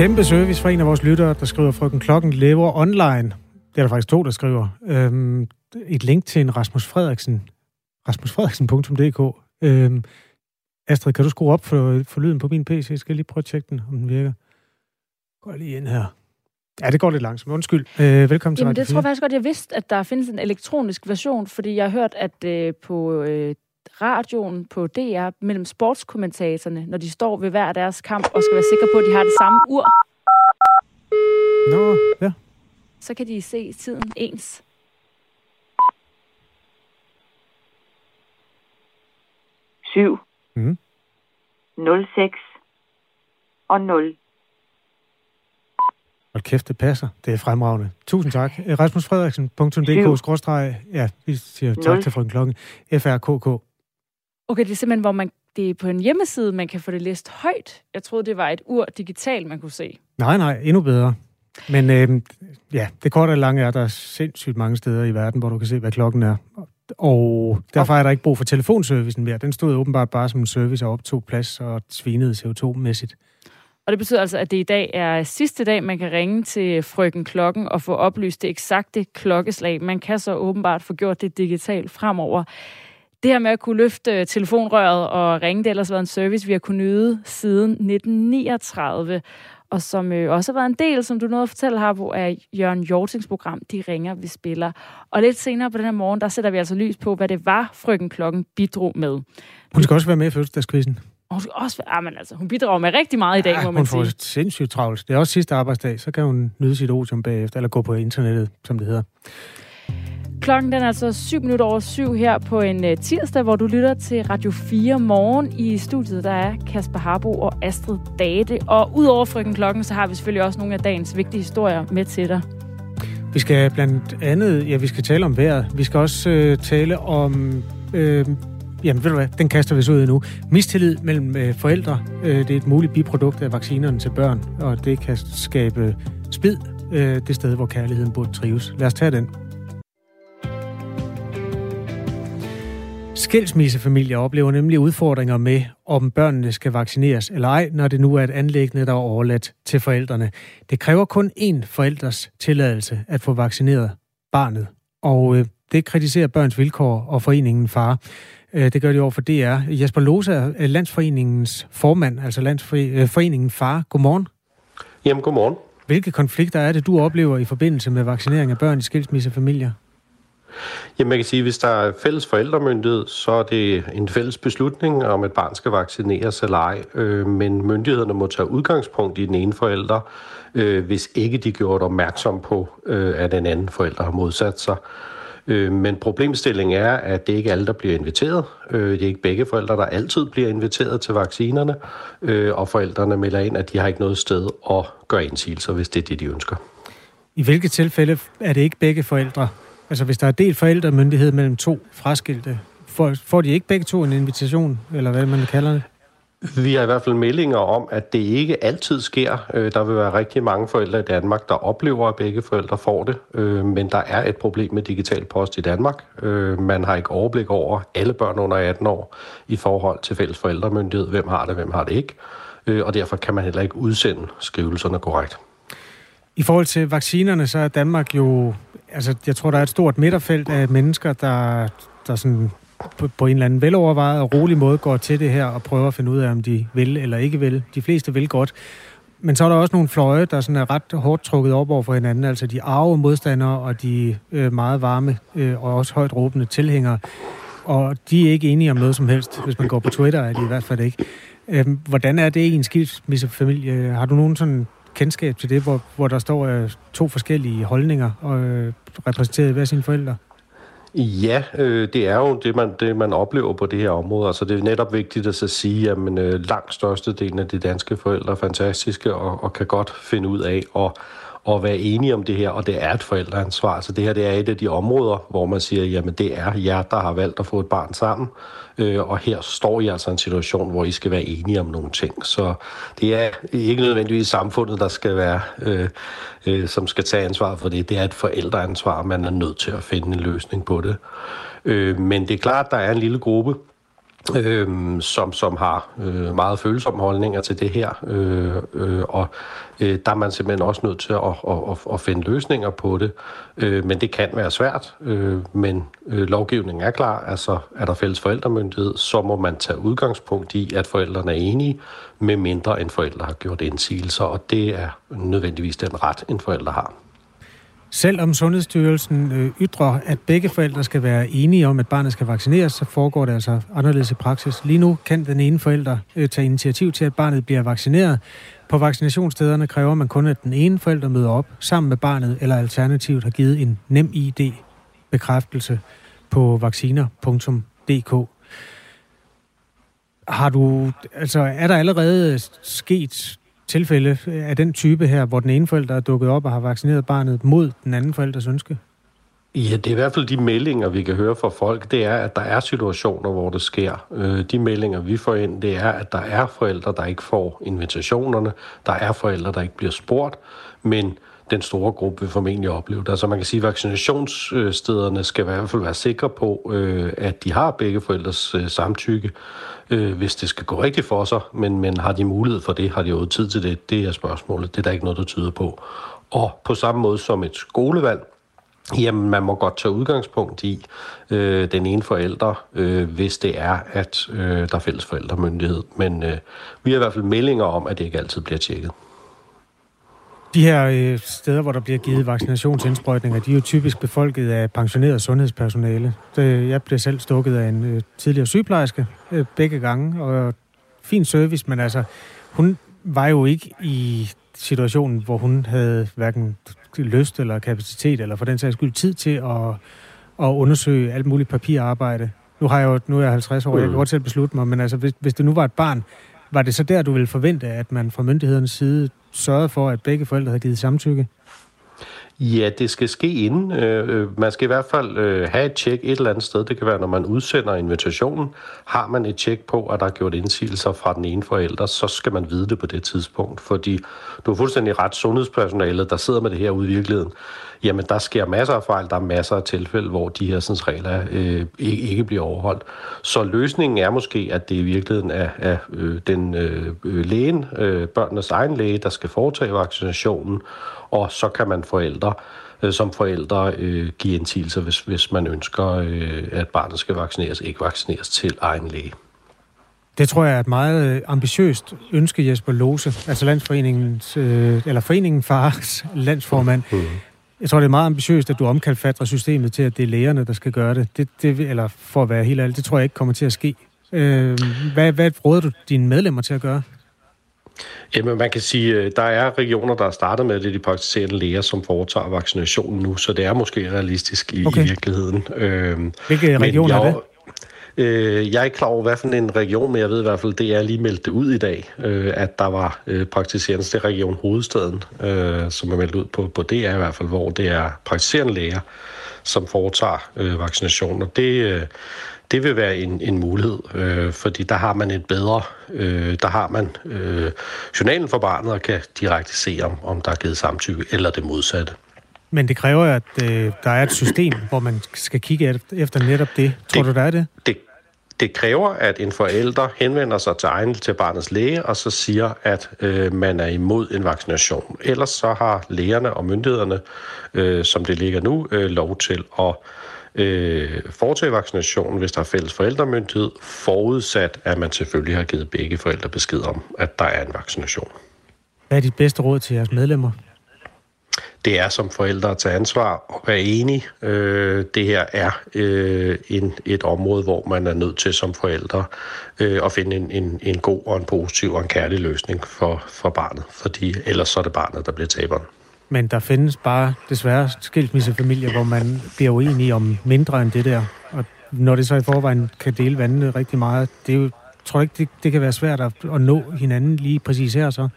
Kæmpe service for en af vores lyttere, der skriver, frøken Klokken lever online. Det er der faktisk to, der skriver. Øhm, et link til en Rasmus Frederiksen. rasmusfrederiksen.dk øhm, Astrid, kan du skrue op for, for lyden på min PC? Jeg skal lige prøve at tjekke den, om den virker. Går lige ind her. Ja, det går lidt langsomt. Undskyld. Øh, velkommen til Jamen, det tror jeg faktisk godt, jeg vidste, at der findes en elektronisk version, fordi jeg har hørt, at øh, på øh, radioen på DR mellem sportskommentatorerne, når de står ved hver deres kamp og skal være sikre på, at de har det samme ur. Nå, ja. Så kan de se tiden ens. Syv. Mm. 06 og 0. Hold kæft, det passer. Det er fremragende. Tusind tak. Rasmusfrederiksen.dk Ja, vi siger tak til frøken Klokken. FRKK. Okay, det er simpelthen, hvor man, det er på en hjemmeside, man kan få det læst højt. Jeg troede, det var et ur digitalt, man kunne se. Nej, nej, endnu bedre. Men øh, ja, det korte og lange er, at der er sindssygt mange steder i verden, hvor du kan se, hvad klokken er. Og derfor er der ikke brug for telefonservicen mere. Den stod åbenbart bare som en service og optog plads og svinede CO2-mæssigt. Og det betyder altså, at det i dag er sidste dag, man kan ringe til frøken Klokken og få oplyst det eksakte klokkeslag. Man kan så åbenbart få gjort det digitalt fremover. Det her med at kunne løfte telefonrøret og ringe, det har ellers været en service, vi har kunnet nyde siden 1939 og som øh, også har været en del, som du nåede at fortælle her på, af Jørgen Jortings program, De ringer, vi spiller. Og lidt senere på den her morgen, der sætter vi altså lys på, hvad det var, frøken Klokken bidrog med. Hun skal også være med i fødselsdagskvisten. Og hun skal også være, ah, men altså, hun bidrager med rigtig meget i dag, Ja, må hun man får sige. sindssygt travlt. Det er også sidste arbejdsdag, så kan hun nyde sit otium bagefter, eller gå på internettet, som det hedder. Klokken den er altså 7 minutter over syv her på en øh, tirsdag, hvor du lytter til Radio 4 morgen. I studiet der er Kasper Harbo og Astrid Date. Og udover frygten Klokken, så har vi selvfølgelig også nogle af dagens vigtige historier med til dig. Vi skal blandt andet, ja, vi skal tale om vejret. Vi skal også øh, tale om, øh, jamen ved du hvad, den kaster vi så ud nu. Mistillid mellem øh, forældre. Øh, det er et muligt biprodukt af vaccinerne til børn, og det kan skabe splid øh, det sted, hvor kærligheden burde trives. Lad os tage den. Skilsmissefamilier oplever nemlig udfordringer med, om børnene skal vaccineres eller ej, når det nu er et anlæggende, der er overladt til forældrene. Det kræver kun én forældres tilladelse at få vaccineret barnet, og øh, det kritiserer Børns Vilkår og foreningen FAR. Øh, det gør de over for DR. Jesper Lose er Landsforeningens formand, altså Landsforeningen FAR. Godmorgen. Jamen, godmorgen. Hvilke konflikter er det, du oplever i forbindelse med vaccinering af børn i skilsmissefamilier? Jamen, man kan sige, at hvis der er fælles forældremyndighed, så er det en fælles beslutning, om et barn skal vaccineres eller ej. Øh, men myndighederne må tage udgangspunkt i den ene forælder, øh, hvis ikke de gjort opmærksom på, øh, at den anden forælder har modsat sig. Øh, men problemstillingen er, at det ikke er alle, der bliver inviteret. Øh, det er ikke begge forældre, der altid bliver inviteret til vaccinerne. Øh, og forældrene melder ind, at de har ikke noget sted at gøre indsigelser, hvis det er det, de ønsker. I hvilke tilfælde er det ikke begge forældre? Altså hvis der er delt forældremyndighed mellem to fraskilte, får, får de ikke begge to en invitation, eller hvad man kalder det? Vi har i hvert fald meldinger om, at det ikke altid sker. Øh, der vil være rigtig mange forældre i Danmark, der oplever, at begge forældre får det. Øh, men der er et problem med digital post i Danmark. Øh, man har ikke overblik over alle børn under 18 år i forhold til fælles forældremyndighed. Hvem har det, hvem har det ikke? Og derfor kan man heller ikke udsende skrivelserne korrekt. I forhold til vaccinerne, så er Danmark jo... Altså, jeg tror, der er et stort midterfelt af mennesker, der, der sådan på, på en eller anden velovervejet og rolig måde går til det her og prøver at finde ud af, om de vil eller ikke vil. De fleste vil godt. Men så er der også nogle fløje, der sådan er ret hårdt trukket op over for hinanden. Altså de arve modstandere og de øh, meget varme øh, og også højt råbende tilhængere. Og de er ikke enige om noget som helst. Hvis man går på Twitter, er de i hvert fald ikke. Øh, hvordan er det i en skilsmissefamilie? Har du nogen sådan kendskab til det, hvor, hvor der står øh, to forskellige holdninger og øh, repræsenteret hver sine forældre? Ja, øh, det er jo det man, det, man oplever på det her område. Altså, det er netop vigtigt at så sige, at øh, langt størstedelen af de danske forældre er fantastiske og, og kan godt finde ud af at, at være enige om det her, og det er et forældreansvar. Så det her det er et af de områder, hvor man siger, jamen det er jer, der har valgt at få et barn sammen, øh, og her står I altså i en situation, hvor I skal være enige om nogle ting. Så det er ikke nødvendigvis samfundet, der skal være, øh, øh, som skal tage ansvar for det. Det er et forældreansvar, man er nødt til at finde en løsning på det. Øh, men det er klart, at der er en lille gruppe, øh, som, som har øh, meget følsomme holdninger til det her. Øh, øh, og øh, der er man simpelthen også nødt til at, at, at, at finde løsninger på det. Øh, men det kan være svært. Øh, men øh, lovgivningen er klar. Altså er der fælles forældremyndighed, så må man tage udgangspunkt i, at forældrene er enige, med mindre end forældre har gjort indsigelser. Og det er nødvendigvis den ret, en forælder har. Selvom Sundhedsstyrelsen øh, ytrer, at begge forældre skal være enige om, at barnet skal vaccineres, så foregår det altså anderledes i praksis. Lige nu kan den ene forælder øh, tage initiativ til, at barnet bliver vaccineret. På vaccinationsstederne kræver man kun, at den ene forælder møder op sammen med barnet, eller alternativt har givet en nem ID-bekræftelse på vacciner.dk. Har du, altså, er der allerede sket tilfælde af den type her, hvor den ene forælder er dukket op og har vaccineret barnet mod den anden forældres ønske? Ja, det er i hvert fald de meldinger, vi kan høre fra folk, det er, at der er situationer, hvor det sker. Øh, de meldinger, vi får ind, det er, at der er forældre, der ikke får invitationerne. Der er forældre, der ikke bliver spurgt, men den store gruppe vil formentlig opleve det. Altså man kan sige, at vaccinationsstederne skal i hvert fald være sikre på, øh, at de har begge forældres øh, samtykke, øh, hvis det skal gå rigtigt for sig. Men, men har de mulighed for det? Har de jo tid til det? Det er spørgsmålet. Det er der ikke noget, der tyder på. Og på samme måde som et skolevalg, Jamen, man må godt tage udgangspunkt i øh, den ene forælder, øh, hvis det er, at øh, der er fælles forældremyndighed. Men øh, vi har i hvert fald meldinger om, at det ikke altid bliver tjekket. De her øh, steder, hvor der bliver givet vaccinationsindsprøjtninger, de er jo typisk befolket af pensioneret sundhedspersonale. Det, jeg blev selv stukket af en øh, tidligere sygeplejerske øh, begge gange, og fin service, men altså, hun var jo ikke i situationen, hvor hun havde hverken lyst eller kapacitet, eller for den sags skyld tid til at, at undersøge alt muligt papirarbejde. Nu, har jeg jo, nu er jeg 50 år, jeg kan mm. godt selv beslutte mig, men altså, hvis, hvis det nu var et barn, var det så der, du ville forvente, at man fra myndighedernes side sørget for, at begge forældre havde givet samtykke? Ja, det skal ske inden. Øh, øh, man skal i hvert fald øh, have et tjek et eller andet sted. Det kan være, når man udsender invitationen. Har man et tjek på, at der er gjort indsigelser fra den ene forælder, så skal man vide det på det tidspunkt. Fordi du er fuldstændig ret sundhedspersonalet, der sidder med det her ude i virkeligheden. Jamen, der sker masser af fejl. Der er masser af tilfælde, hvor de her sådan, regler øh, ikke bliver overholdt. Så løsningen er måske, at det i virkeligheden er, er øh, den øh, øh lægen, øh, børnenes egen læge, der skal foretage vaccinationen, og så kan man forældre øh, som forældre øh, give indsigelser, hvis, hvis man ønsker, øh, at barnet skal vaccineres, ikke vaccineres til egen læge. Det tror jeg er et meget øh, ambitiøst ønske, Jesper Lose, altså landsforeningens, øh, eller foreningen Fars landsformand. Mm. Jeg tror, det er meget ambitiøst, at du omkalfatrer systemet til, at det er lægerne, der skal gøre det. det, det eller for at være helt ærlig, det tror jeg ikke kommer til at ske. Øh, hvad, hvad råder du dine medlemmer til at gøre? Jamen, man kan sige, øh, der er regioner, der er startet med det, de praktiserende læger, som foretager vaccinationen nu, så det er måske realistisk i, okay. i virkeligheden. Øhm, Hvilke regioner jeg, er det? Øh, jeg er ikke klar over, hvad for en region, men jeg ved i hvert fald, det er lige meldt det ud i dag, øh, at der var øh, praktiserende til Region Hovedstaden, øh, som er meldt ud på, på DR i hvert fald, hvor det er praktiserende læger, som foretager øh, vaccinationer. Det, øh, det vil være en, en mulighed, øh, fordi der har man et bedre, øh, der har man øh, journalen for barnet og kan direkte se, om, om der er givet samtykke eller det modsatte. Men det kræver, at øh, der er et system, hvor man skal kigge efter netop det. Tror det, du, der er det? Det, det kræver, at en forælder henvender sig til egen til barnets læge, og så siger, at øh, man er imod en vaccination. Ellers så har lægerne og myndighederne, øh, som det ligger nu, øh, lov til at øh, foretage vaccinationen, hvis der er fælles forældremyndighed, forudsat at man selvfølgelig har givet begge forældre besked om, at der er en vaccination. Hvad er dit bedste råd til jeres medlemmer? Det er som forældre at tage ansvar og være enige. Øh, det her er øh, en, et område, hvor man er nødt til som forældre øh, at finde en, en, en god og en positiv og en kærlig løsning for, for barnet, fordi ellers så er det barnet, der bliver taberen. Men der findes bare desværre skilsmissefamilier, hvor man bliver uenige om mindre end det der. Og når det så i forvejen kan dele vandene rigtig meget, det er jo, tror jeg ikke, det, det kan være svært at, at nå hinanden lige præcis her så.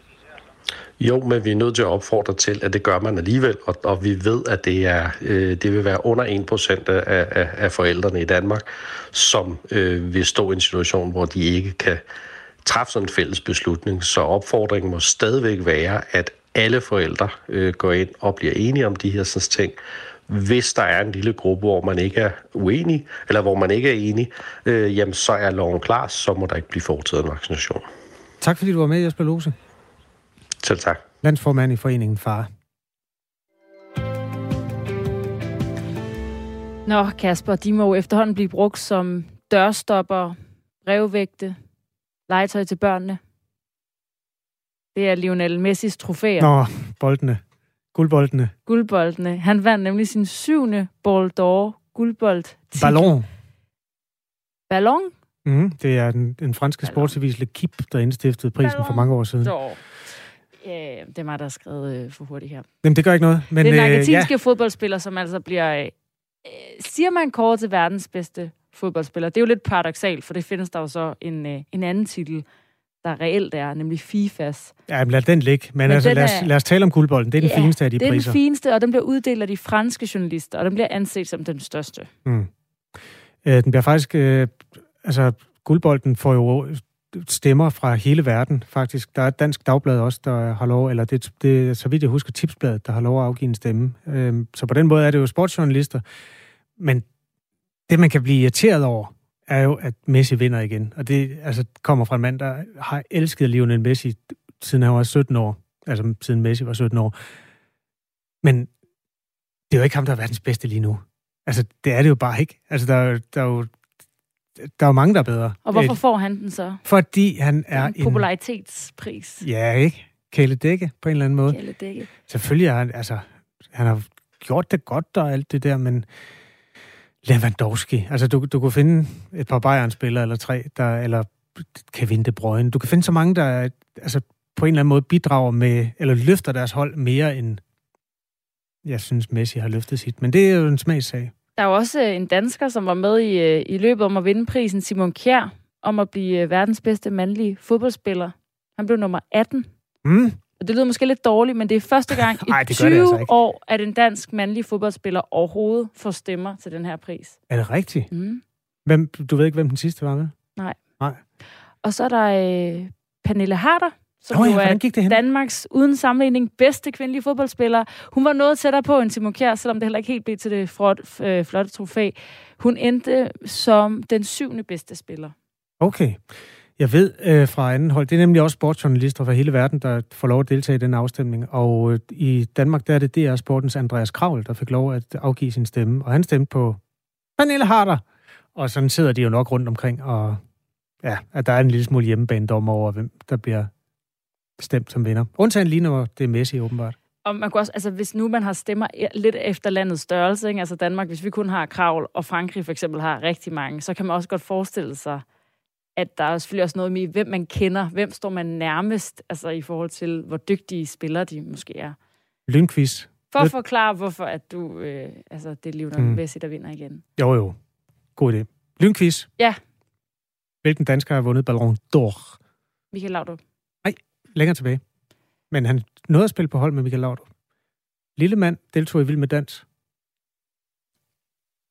Jo, men vi er nødt til at opfordre til, at det gør man alligevel, og, og vi ved, at det, er, øh, det vil være under 1% af, af, af forældrene i Danmark, som øh, vil stå i en situation, hvor de ikke kan træffe sådan en fælles beslutning. Så opfordringen må stadigvæk være, at alle forældre øh, går ind og bliver enige om de her sådan ting, Hvis der er en lille gruppe, hvor man ikke er uenig, eller hvor man ikke er enig, øh, jamen så er loven klar, så må der ikke blive foretaget en vaccination. Tak fordi du var med, Jesper Lose. Selv tak. Landsformand i foreningen FAR. Nå, Kasper, de må jo efterhånden blive brugt som dørstopper, brevvægte, legetøj til børnene. Det er Lionel Messis trofæer. Nå, boldene. Guldboldene. Guldboldene. Han vandt nemlig sin syvende Ball d'Or guldbold. Ballon. Ballon? Mm, det er den, den franske sportsavis L'Equipe, der indstiftede prisen Ballon for mange år siden. d'Or. Ja, det er mig, der har skrevet øh, for hurtigt her. Jamen, det gør ikke noget. Men, den øh, argentinske ja, øh, fodboldspiller, som altså bliver, øh, siger man kåret til verdens bedste fodboldspiller. Det er jo lidt paradoxalt, for det findes der jo så en, øh, en anden titel, der reelt er, nemlig FIFAs. ja, men lad den ligge. Men, Men altså, lad, os, er- lad os tale om guldbolden. Det er den Ja, fineste af de det er priser. den fineste, og den bliver uddelt af de franske journalister, og den bliver anset som den største. Mm. Øh, den bliver faktisk... Øh, altså, guldbolden får jo stemmer fra hele verden, faktisk. Der er et dansk dagblad også, der har lov, eller det, det så vidt jeg husker, Tipsbladet, der har lov at afgive en stemme. Øh, så på den måde er det jo sportsjournalister. Men det, man kan blive irriteret over, er jo, at Messi vinder igen. Og det altså, kommer fra en mand, der har elsket Lionel Messi, siden han var 17 år. Altså, siden Messi var 17 år. Men det er jo ikke ham, der er verdens bedste lige nu. Altså, det er det jo bare ikke. Altså, der, er der er jo der er jo mange, der er bedre. Og hvorfor får han den så? Fordi han er en popularitetspris. Ja, ikke? Kæle dække på en eller anden måde. Kælde dække. Selvfølgelig er han, altså, han har gjort det godt og alt det der, men Lewandowski, altså du, du kunne finde et par Bayern-spillere eller tre, der, eller Kevin De Bruyne. Du kan finde så mange, der altså, på en eller anden måde bidrager med, eller løfter deres hold mere end jeg synes, Messi har løftet sit. Men det er jo en smagssag. Der er jo også øh, en dansker, som var med i, øh, i løbet om at vinde prisen, Simon Kjær, om at blive øh, verdens bedste mandlige fodboldspiller. Han blev nummer 18. Mm. Og det lyder måske lidt dårligt, men det er første gang i Ej, det gør 20 det altså ikke. år, at en dansk mandlig fodboldspiller overhovedet får stemmer til den her pris. Er det rigtigt? Mm. Hvem, du ved ikke, hvem den sidste var med? Og så er der øh, Pernille Harder, som jo ja, er gik det hen? Danmarks uden sammenligning bedste kvindelige fodboldspiller. Hun var noget tættere på end Simon Kjær, selvom det heller ikke helt blev til det flot, øh, flotte trofæ. Hun endte som den syvende bedste spiller. Okay. Jeg ved øh, fra anden hold, det er nemlig også sportsjournalister fra hele verden, der får lov at deltage i den afstemning. Og øh, i Danmark, der er det DR Sportens Andreas Kravl, der fik lov at afgive sin stemme. Og han stemte på Pernille Harder. Og sådan sidder de jo nok rundt omkring, og ja, at der er en lille smule hjemmebanedom over, hvem der bliver stemt som vinder. Undtagen lige når det er Messi, åbenbart. Og man kunne også, altså hvis nu man har stemmer e- lidt efter landets størrelse, ikke? altså Danmark, hvis vi kun har Kravl, og Frankrig for eksempel har rigtig mange, så kan man også godt forestille sig, at der er selvfølgelig også noget med, hvem man kender, hvem står man nærmest, altså i forhold til, hvor dygtige spillere de måske er. Lynquiz. For at forklare, hvorfor at du, øh, altså det er Lionel Mm. Messi, der vinder igen. Jo, jo. God idé. Lynquiz. Ja. Hvilken dansker har vundet Ballon d'Or? Michael Laudrup. længere tilbage. Men han nåede at spille på hold med Michael Laudrup. Lille mand deltog i Vild med Dans.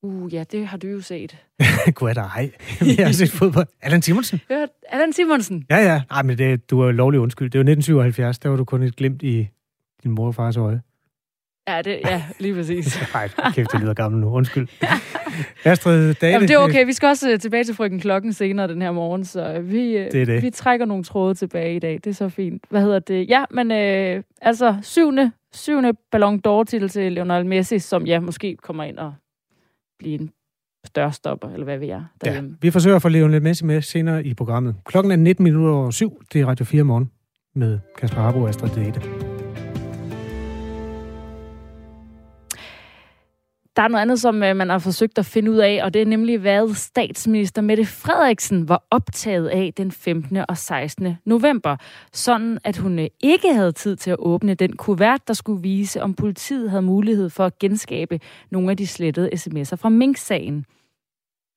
Uh, ja, det har du jo set. Gud er der ej. Jeg har set fodbold. Allan Simonsen? Hørt Allan Simonsen. Ja, ja. Nej, men det, du er lovlig undskyld. Det var 1977. Der var du kun et glimt i din mor og fars øje. Ja, det, ja lige præcis. Nej, kæft, det lyder gammel nu. Undskyld. Astrid Dale. Jamen, det er okay. Vi skal også øh, tilbage til frøken klokken senere den her morgen, så øh, vi, øh, Det er det. vi trækker nogle tråde tilbage i dag. Det er så fint. Hvad hedder det? Ja, men øh, altså syvende, syvende Ballon d'Or-titel til Lionel Messi, som ja, måske kommer ind og bliver en større stopper, eller hvad ved jeg, Ja, vi forsøger at få Lionel Messi med senere i programmet. Klokken er 19 minutter over syv. Det er Radio 4 morgen med Kasper Harbo og Astrid Date. Der er noget andet, som øh, man har forsøgt at finde ud af, og det er nemlig, hvad statsminister Mette Frederiksen var optaget af den 15. og 16. november. Sådan, at hun øh, ikke havde tid til at åbne den kuvert, der skulle vise, om politiet havde mulighed for at genskabe nogle af de slettede sms'er fra Mink-sagen.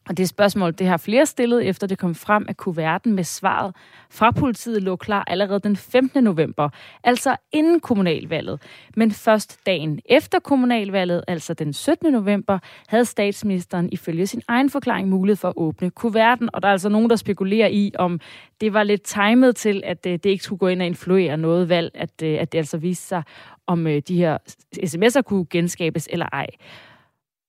Og det spørgsmål, det har flere stillet, efter det kom frem, at kuverten med svaret fra politiet lå klar allerede den 15. november, altså inden kommunalvalget. Men først dagen efter kommunalvalget, altså den 17. november, havde statsministeren ifølge sin egen forklaring mulighed for at åbne kuverten. Og der er altså nogen, der spekulerer i, om det var lidt timet til, at øh, det ikke skulle gå ind og influere noget valg, at, øh, at det altså viste sig, om øh, de her sms'er kunne genskabes eller ej.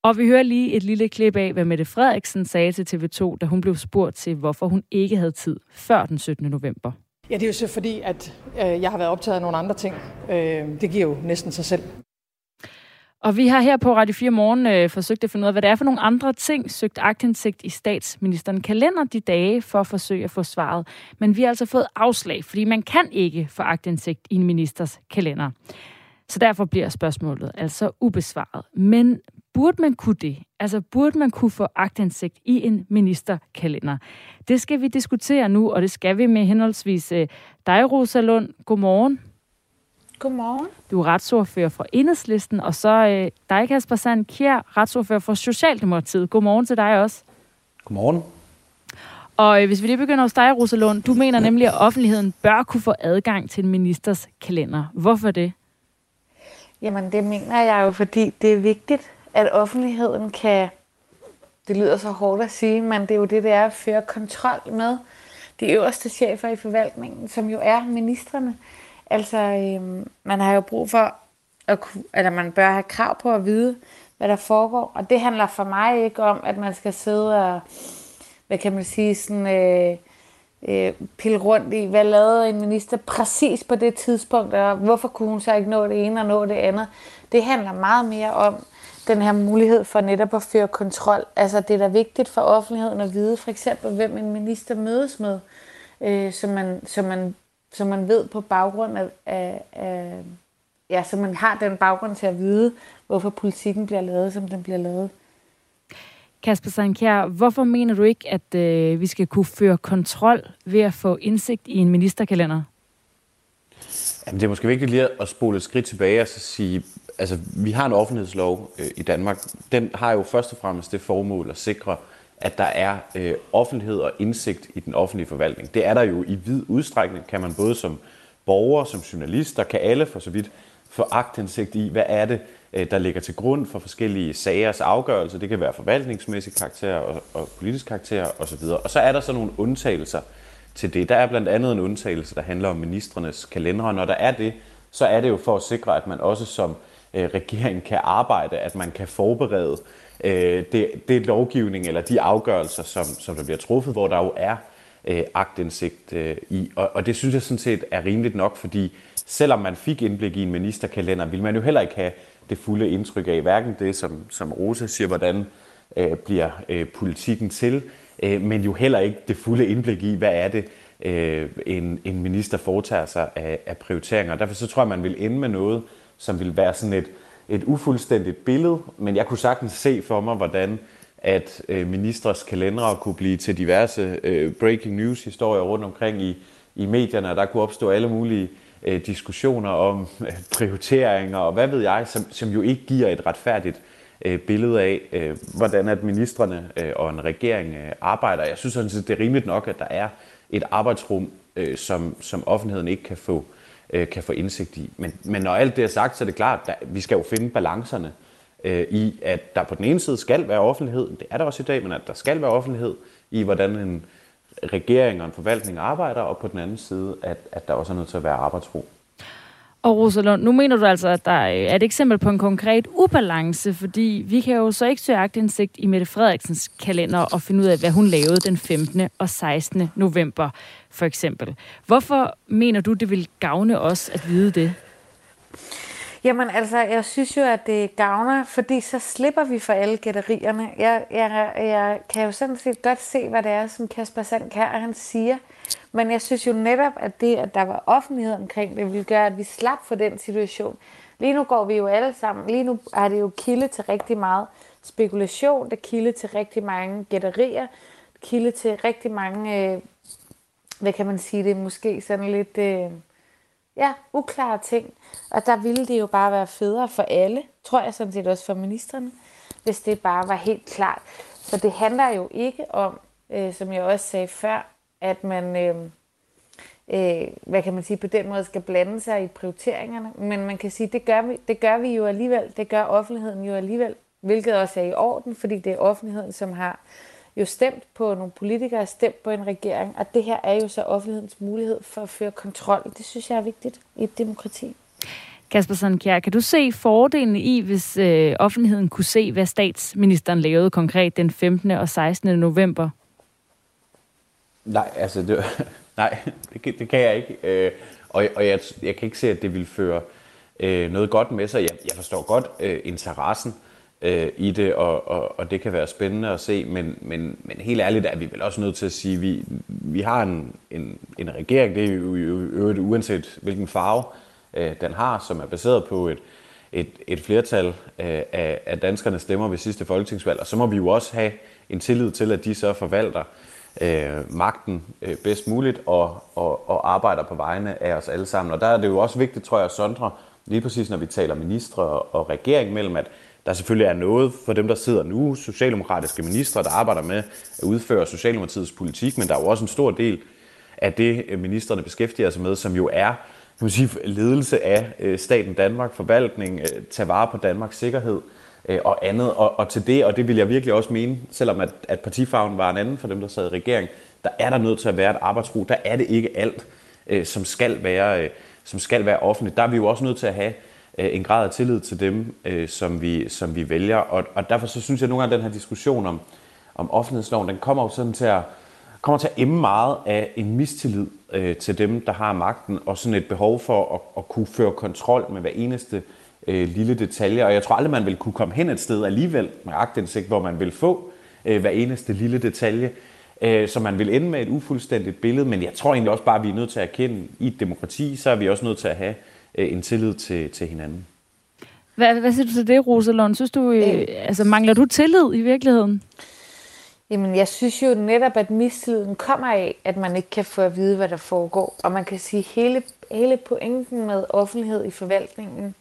Og vi hører lige et lille klip af, hvad Mette Frederiksen sagde til TV2, da hun blev spurgt til, hvorfor hun ikke havde tid før den 17. november. Ja, det er jo så fordi, at øh, jeg har været optaget af nogle andre ting. Øh, det giver jo næsten sig selv. Og vi har her på Radio 4 Morgen øh, forsøgt at finde ud af, hvad det er for nogle andre ting, søgt agtindsigt i statsministeren kalender de dage for at forsøge at få svaret. Men vi har altså fået afslag, fordi man kan ikke få agtindsigt i en ministers kalender. Så derfor bliver spørgsmålet altså ubesvaret. Men burde man kunne det? Altså burde man kunne få agtindsigt i en ministerkalender? Det skal vi diskutere nu, og det skal vi med henholdsvis øh, dig, Rosa Lund. Godmorgen. Godmorgen. Du er retsordfører for Enhedslisten, og så øh, dig, Kasper Sand Kjær, retsordfører for Socialdemokratiet. Godmorgen til dig også. Godmorgen. Og øh, hvis vi lige begynder hos dig, Rosalund, du mener nemlig, at offentligheden bør kunne få adgang til en ministers kalender. Hvorfor det? Jamen, det mener jeg jo, fordi det er vigtigt, at offentligheden kan, det lyder så hårdt at sige, men det er jo det, det er at føre kontrol med de øverste chefer i forvaltningen, som jo er ministerne. Altså, øhm, man har jo brug for, at, eller man bør have krav på at vide, hvad der foregår. Og det handler for mig ikke om, at man skal sidde og, hvad kan man sige, sådan, øh, øh, pille rundt i, hvad lavede en minister præcis på det tidspunkt, og hvorfor kunne hun så ikke nå det ene og nå det andet. Det handler meget mere om den her mulighed for netop at føre kontrol. Altså det er da vigtigt for offentligheden at vide, for eksempel, hvem en minister mødes med, øh, så, man, så man så man ved på baggrund af, af, af ja, så man har den baggrund til at vide, hvorfor politikken bliver lavet, som den bliver lavet. Kasper Sankjær, hvorfor mener du ikke, at øh, vi skal kunne føre kontrol ved at få indsigt i en ministerkalender? Jamen, det er måske vigtigt lige at spole et skridt tilbage og så sige, altså vi har en offentlighedslov øh, i Danmark. Den har jo først og fremmest det formål at sikre, at der er øh, offentlighed og indsigt i den offentlige forvaltning. Det er der jo i vid udstrækning, kan man både som borger, som journalist, der kan alle for så vidt få agtindsigt i, hvad er det, øh, der ligger til grund for forskellige sagers afgørelse. Det kan være forvaltningsmæssig karakter og, og politisk karakter osv. Og så er der så nogle undtagelser til det. Der er blandt andet en undtagelse, der handler om ministrenes kalendere. Når der er det, så er det jo for at sikre, at man også som øh, regering kan arbejde, at man kan forberede øh, det, det lovgivning eller de afgørelser, som, som der bliver truffet, hvor der jo er øh, agtindsigt øh, i. Og, og det synes jeg sådan set er rimeligt nok, fordi selvom man fik indblik i en ministerkalender, vil man jo heller ikke have det fulde indtryk af, hverken det, som, som Rosa siger, hvordan øh, bliver øh, politikken til, øh, men jo heller ikke det fulde indblik i, hvad er det, øh, en, en minister foretager sig af, af prioriteringer. Derfor så tror jeg, man vil ende med noget, som vil være sådan et, et ufuldstændigt billede, men jeg kunne sagtens se for mig, hvordan at øh, ministres kalendere kunne blive til diverse øh, breaking news historier rundt omkring i, i medierne, og der kunne opstå alle mulige øh, diskussioner om øh, prioriteringer og hvad ved jeg, som, som jo ikke giver et retfærdigt øh, billede af, øh, hvordan at ministerne øh, og en regering øh, arbejder. Jeg synes sådan set, det er rimeligt nok, at der er et arbejdsrum, øh, som, som offentligheden ikke kan få øh, Øh, kan få indsigt i. Men, men når alt det er sagt, så er det klart, at vi skal jo finde balancerne øh, i, at der på den ene side skal være offentlighed, det er der også i dag, men at der skal være offentlighed i, hvordan en regering og en forvaltning arbejder, og på den anden side, at, at der også er nødt til at være arbejdsro. Og Rosalund, nu mener du altså, at der er et eksempel på en konkret ubalance, fordi vi kan jo så ikke søge agtindsigt i Mette Frederiksens kalender og finde ud af, hvad hun lavede den 15. og 16. november, for eksempel. Hvorfor mener du, det vil gavne os at vide det? Jamen altså, jeg synes jo, at det gavner, fordi så slipper vi for alle gætterierne. Jeg, jeg, jeg kan jo sådan set godt se, hvad det er, som Kasper Sandkær han siger. Men jeg synes jo netop, at det, at der var offentlighed omkring det, ville gøre, at vi slap for den situation. Lige nu går vi jo alle sammen, lige nu er det jo kilde til rigtig meget spekulation, det er kilde til rigtig mange gætterier, kilde til rigtig mange, øh, hvad kan man sige, det er måske sådan lidt, øh, ja, uklare ting. Og der ville det jo bare være federe for alle, tror jeg sådan set også for ministerne, hvis det bare var helt klart. Så det handler jo ikke om, øh, som jeg også sagde før, at man, øh, øh, hvad kan man sige, på den måde skal blande sig i prioriteringerne. Men man kan sige, det gør vi, det gør vi jo alligevel, det gør offentligheden jo alligevel, hvilket også er i orden, fordi det er offentligheden, som har jo stemt på nogle politikere, stemt på en regering, og det her er jo så offentlighedens mulighed for at føre kontrol. Det synes jeg er vigtigt i et demokrati. Kasper Sandkjær, kan du se fordelen i, hvis øh, offentligheden kunne se, hvad statsministeren lavede konkret den 15. og 16. november? Nej, altså, det, nej, det, det kan jeg ikke. Øh, og og jeg, jeg kan ikke se, at det vil føre øh, noget godt med sig. Jeg, jeg forstår godt øh, interessen øh, i det, og, og, og det kan være spændende at se, men, men, men helt ærligt er vi vel også nødt til at sige, at vi, vi har en, en, en regering, det er jo øvrigt uanset hvilken farve øh, den har, som er baseret på et, et, et flertal øh, af, af danskernes stemmer ved sidste folketingsvalg, og så må vi jo også have en tillid til, at de så forvalter øh, magten øh, bedst muligt og, og, og arbejder på vegne af os alle sammen. Og der er det jo også vigtigt, tror jeg, at sondre, lige præcis når vi taler ministre og, og regering mellem, at der selvfølgelig er noget for dem, der sidder nu, socialdemokratiske ministre, der arbejder med at udføre Socialdemokratiets politik, men der er jo også en stor del af det, øh, ministerne beskæftiger sig med, som jo er kan man sige, ledelse af øh, staten Danmark, forvaltning, øh, tage vare på Danmarks sikkerhed og andet. Og, og til det, og det vil jeg virkelig også mene, selvom at, at partifarven var en anden for dem, der sad i regering, der er der nødt til at være et arbejdsro. Der er det ikke alt, som skal være, som skal være offentligt. Der er vi jo også nødt til at have Øh, en grad af tillid til dem, øh, som, vi, som vi vælger. Og, og derfor så synes jeg nogle gange, at den her diskussion om, om offentlighedsloven, den kommer jo sådan til at, kommer til at emme meget af en mistillid øh, til dem, der har magten, og sådan et behov for at, at kunne føre kontrol med hver eneste øh, lille detalje. Og jeg tror aldrig, man vil kunne komme hen et sted alligevel med agtindsigt, hvor man vil få øh, hver eneste lille detalje, øh, så man vil ende med et ufuldstændigt billede. Men jeg tror egentlig også bare, at vi er nødt til at erkende, i et demokrati, så er vi også nødt til at have øh, en tillid til, til hinanden. Hvad, hvad siger du til det, Rosalund? Synes du, øh, øh, altså, mangler du tillid i virkeligheden? Jamen, jeg synes jo netop, at mistilliden kommer af, at man ikke kan få at vide, hvad der foregår. Og man kan sige, at hele, hele pointen med offentlighed i forvaltningen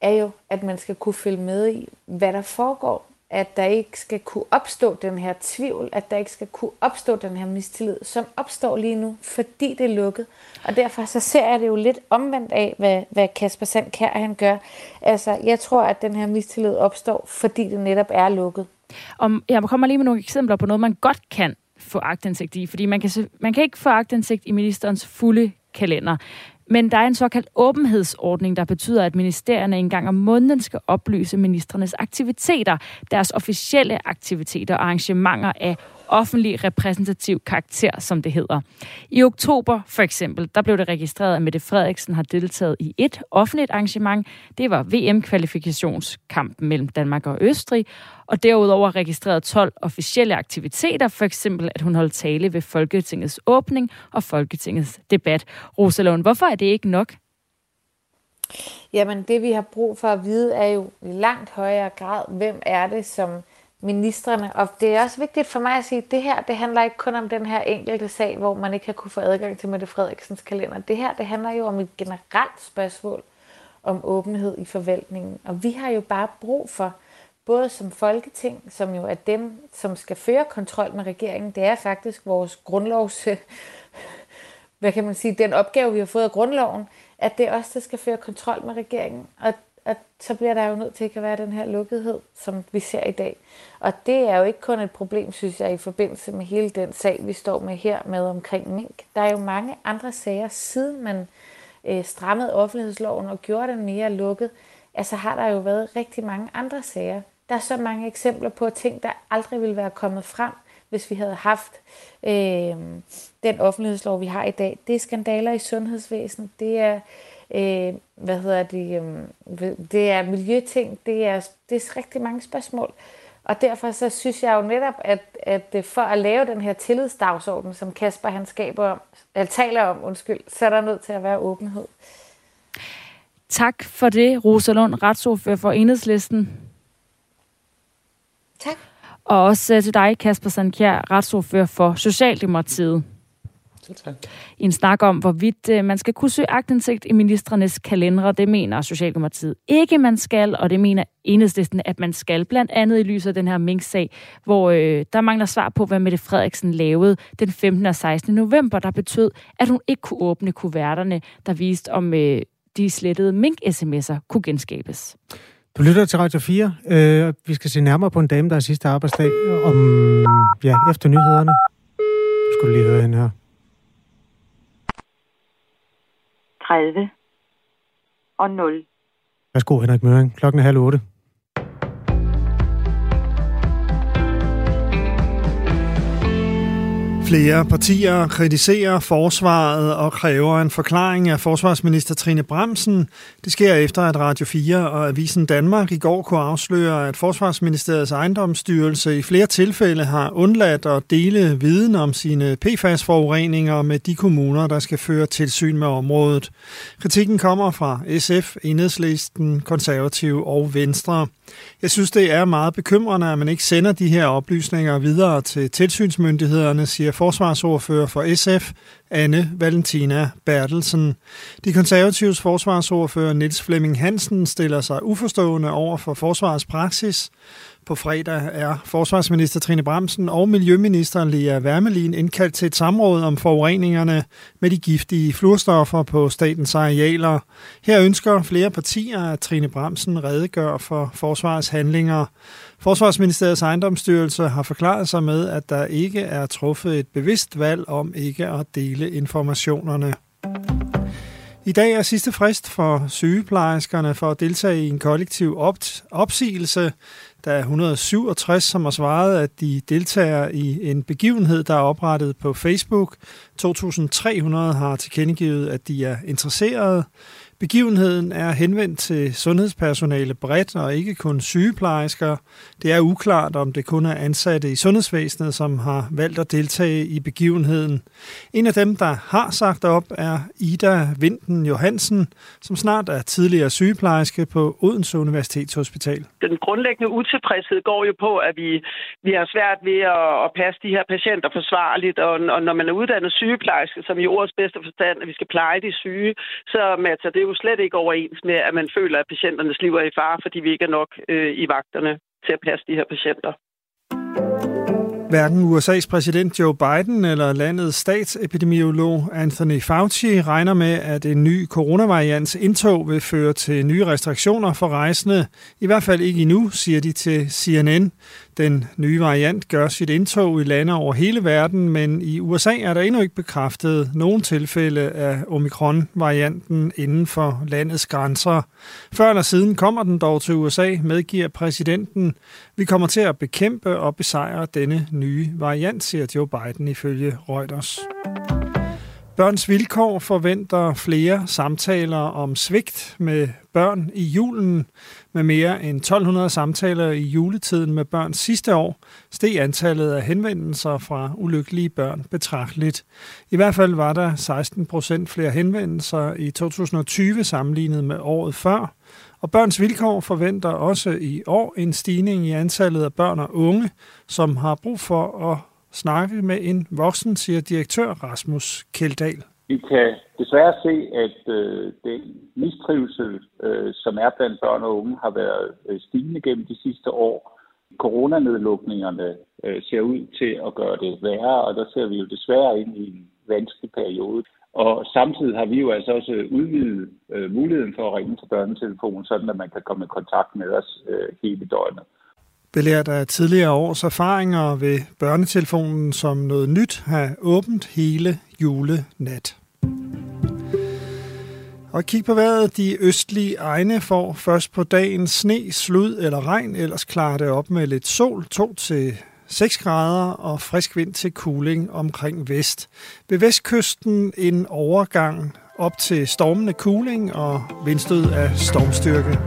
er jo, at man skal kunne følge med i, hvad der foregår at der ikke skal kunne opstå den her tvivl, at der ikke skal kunne opstå den her mistillid, som opstår lige nu, fordi det er lukket. Og derfor så ser jeg det jo lidt omvendt af, hvad, hvad Kasper Sandkær han gør. Altså, jeg tror, at den her mistillid opstår, fordi det netop er lukket. Om, jeg kommer lige med nogle eksempler på noget, man godt kan få agtindsigt i, fordi man kan, man kan ikke få agtindsigt i ministerens fulde kalender. Men der er en såkaldt åbenhedsordning, der betyder, at ministerierne en gang om måneden skal oplyse ministernes aktiviteter, deres officielle aktiviteter og arrangementer af offentlig repræsentativ karakter, som det hedder. I oktober for eksempel, der blev det registreret, at Mette Frederiksen har deltaget i et offentligt arrangement. Det var VM-kvalifikationskampen mellem Danmark og Østrig, og derudover registreret 12 officielle aktiviteter, for eksempel at hun holdt tale ved Folketingets åbning og Folketingets debat. Rosalund, hvorfor er det ikke nok? Jamen, det vi har brug for at vide er jo i langt højere grad, hvem er det, som ministerne. Og det er også vigtigt for mig at sige, at det her det handler ikke kun om den her enkelte sag, hvor man ikke har kunne få adgang til Mette Frederiksens kalender. Det her det handler jo om et generelt spørgsmål om åbenhed i forvaltningen. Og vi har jo bare brug for, både som Folketing, som jo er dem, som skal føre kontrol med regeringen, det er faktisk vores grundlovs, hvad kan man sige, den opgave, vi har fået af grundloven, at det er os, der skal føre kontrol med regeringen. Og at så bliver der jo nødt til at være den her lukkethed, som vi ser i dag. Og det er jo ikke kun et problem, synes jeg, i forbindelse med hele den sag, vi står med her med omkring mink. Der er jo mange andre sager, siden man øh, strammede offentlighedsloven og gjorde den mere lukket. Altså har der jo været rigtig mange andre sager. Der er så mange eksempler på ting, der aldrig ville være kommet frem, hvis vi havde haft øh, den offentlighedslov, vi har i dag. Det er skandaler i sundhedsvæsenet, det er øh, hvad hedder det, øh, det er miljøting, det er, det er rigtig mange spørgsmål. Og derfor så synes jeg jo netop, at, at for at lave den her tillidsdagsorden, som Kasper han skaber om, eller taler om, undskyld, så er der nødt til at være åbenhed. Tak for det, Rosa Lund, retsordfører for Enhedslisten. Tak. Og også til dig, Kasper Sandkjær, retsordfører for Socialdemokratiet. Tak. I en snak om, hvorvidt øh, man skal kunne søge agtindsigt i ministrenes kalendere, det mener Socialdemokratiet ikke, man skal, og det mener enhedslisten, at man skal, blandt andet i lyset af den her Mink-sag, hvor øh, der mangler svar på, hvad Mette Frederiksen lavede den 15. og 16. november, der betød, at hun ikke kunne åbne kuverterne, der viste, om øh, de slettede Mink-sms'er kunne genskabes. Du lytter til Radio 4. Øh, vi skal se nærmere på en dame, der er sidste arbejdsdag om, ja, efter nyhederne. Du skulle lige høre hende her. 30 og 0 Værsgo, Henrik Møring. Klokken er halv otte. Flere partier kritiserer forsvaret og kræver en forklaring af forsvarsminister Trine Bremsen. Det sker efter, at Radio 4 og Avisen Danmark i går kunne afsløre, at Forsvarsministeriets ejendomsstyrelse i flere tilfælde har undladt at dele viden om sine PFAS-forureninger med de kommuner, der skal føre tilsyn med området. Kritikken kommer fra SF, Enhedslisten, Konservative og Venstre. Jeg synes, det er meget bekymrende, at man ikke sender de her oplysninger videre til tilsynsmyndighederne, siger forsvarsordfører for SF, Anne Valentina Bertelsen. De konservatives forsvarsordfører Niels Flemming Hansen stiller sig uforstående over for forsvarets praksis. På fredag er forsvarsminister Trine Bremsen og miljøminister Lea Wermelin indkaldt til et samråd om forureningerne med de giftige fluorstoffer på statens arealer. Her ønsker flere partier, at Trine Bremsen redegør for forsvarets handlinger. Forsvarsministeriets ejendomsstyrelse har forklaret sig med, at der ikke er truffet et bevidst valg om ikke at dele informationerne. I dag er sidste frist for sygeplejerskerne for at deltage i en kollektiv opsigelse. Der er 167, som har svaret, at de deltager i en begivenhed, der er oprettet på Facebook. 2.300 har tilkendegivet, at de er interesserede. Begivenheden er henvendt til sundhedspersonale bredt og ikke kun sygeplejersker. Det er uklart, om det kun er ansatte i sundhedsvæsenet, som har valgt at deltage i begivenheden. En af dem, der har sagt op, er Ida Vinden Johansen, som snart er tidligere sygeplejerske på Odense Universitetshospital. Den grundlæggende utilfredshed går jo på, at vi, vi har svært ved at, at passe de her patienter forsvarligt, og, og når man er uddannet sygeplejerske, som i ordets bedste forstand, at vi skal pleje de syge, så matcher det jo slet ikke overens med, at man føler, at patienternes liv er i fare, fordi vi ikke er nok øh, i vagterne til at passe de her patienter. Hverken USA's præsident Joe Biden eller landets statsepidemiolog Anthony Fauci regner med, at en ny coronavariants indtog vil føre til nye restriktioner for rejsende. I hvert fald ikke endnu, siger de til CNN. Den nye variant gør sit indtog i lande over hele verden, men i USA er der endnu ikke bekræftet nogen tilfælde af omikron-varianten inden for landets grænser. Før eller siden kommer den dog til USA, medgiver præsidenten. Vi kommer til at bekæmpe og besejre denne nye variant, siger Joe Biden ifølge Reuters. Børns Vilkår forventer flere samtaler om svigt med børn i julen. Med mere end 1200 samtaler i juletiden med børn sidste år, steg antallet af henvendelser fra ulykkelige børn betragteligt. I hvert fald var der 16 procent flere henvendelser i 2020 sammenlignet med året før. Og Børns Vilkår forventer også i år en stigning i antallet af børn og unge, som har brug for at snakke med en voksen, siger direktør Rasmus Keldal. Vi kan desværre se, at øh, den mistrivsel, øh, som er blandt børn og unge, har været øh, stigende gennem de sidste år. Coronanedlukningerne øh, ser ud til at gøre det værre, og der ser vi jo desværre ind i en vanskelig periode. Og samtidig har vi jo altså også udvidet øh, muligheden for at ringe til børnetelefonen, sådan at man kan komme i kontakt med os øh, hele døgnet. Belært af tidligere års erfaringer ved børnetelefonen som noget nyt have åbent hele julenat. Og kig på vejret. De østlige egne får først på dagen sne, slud eller regn, ellers klarer det op med lidt sol, 2 til 6 grader og frisk vind til kuling omkring vest. Ved vestkysten en overgang op til stormende kuling og vindstød af stormstyrke.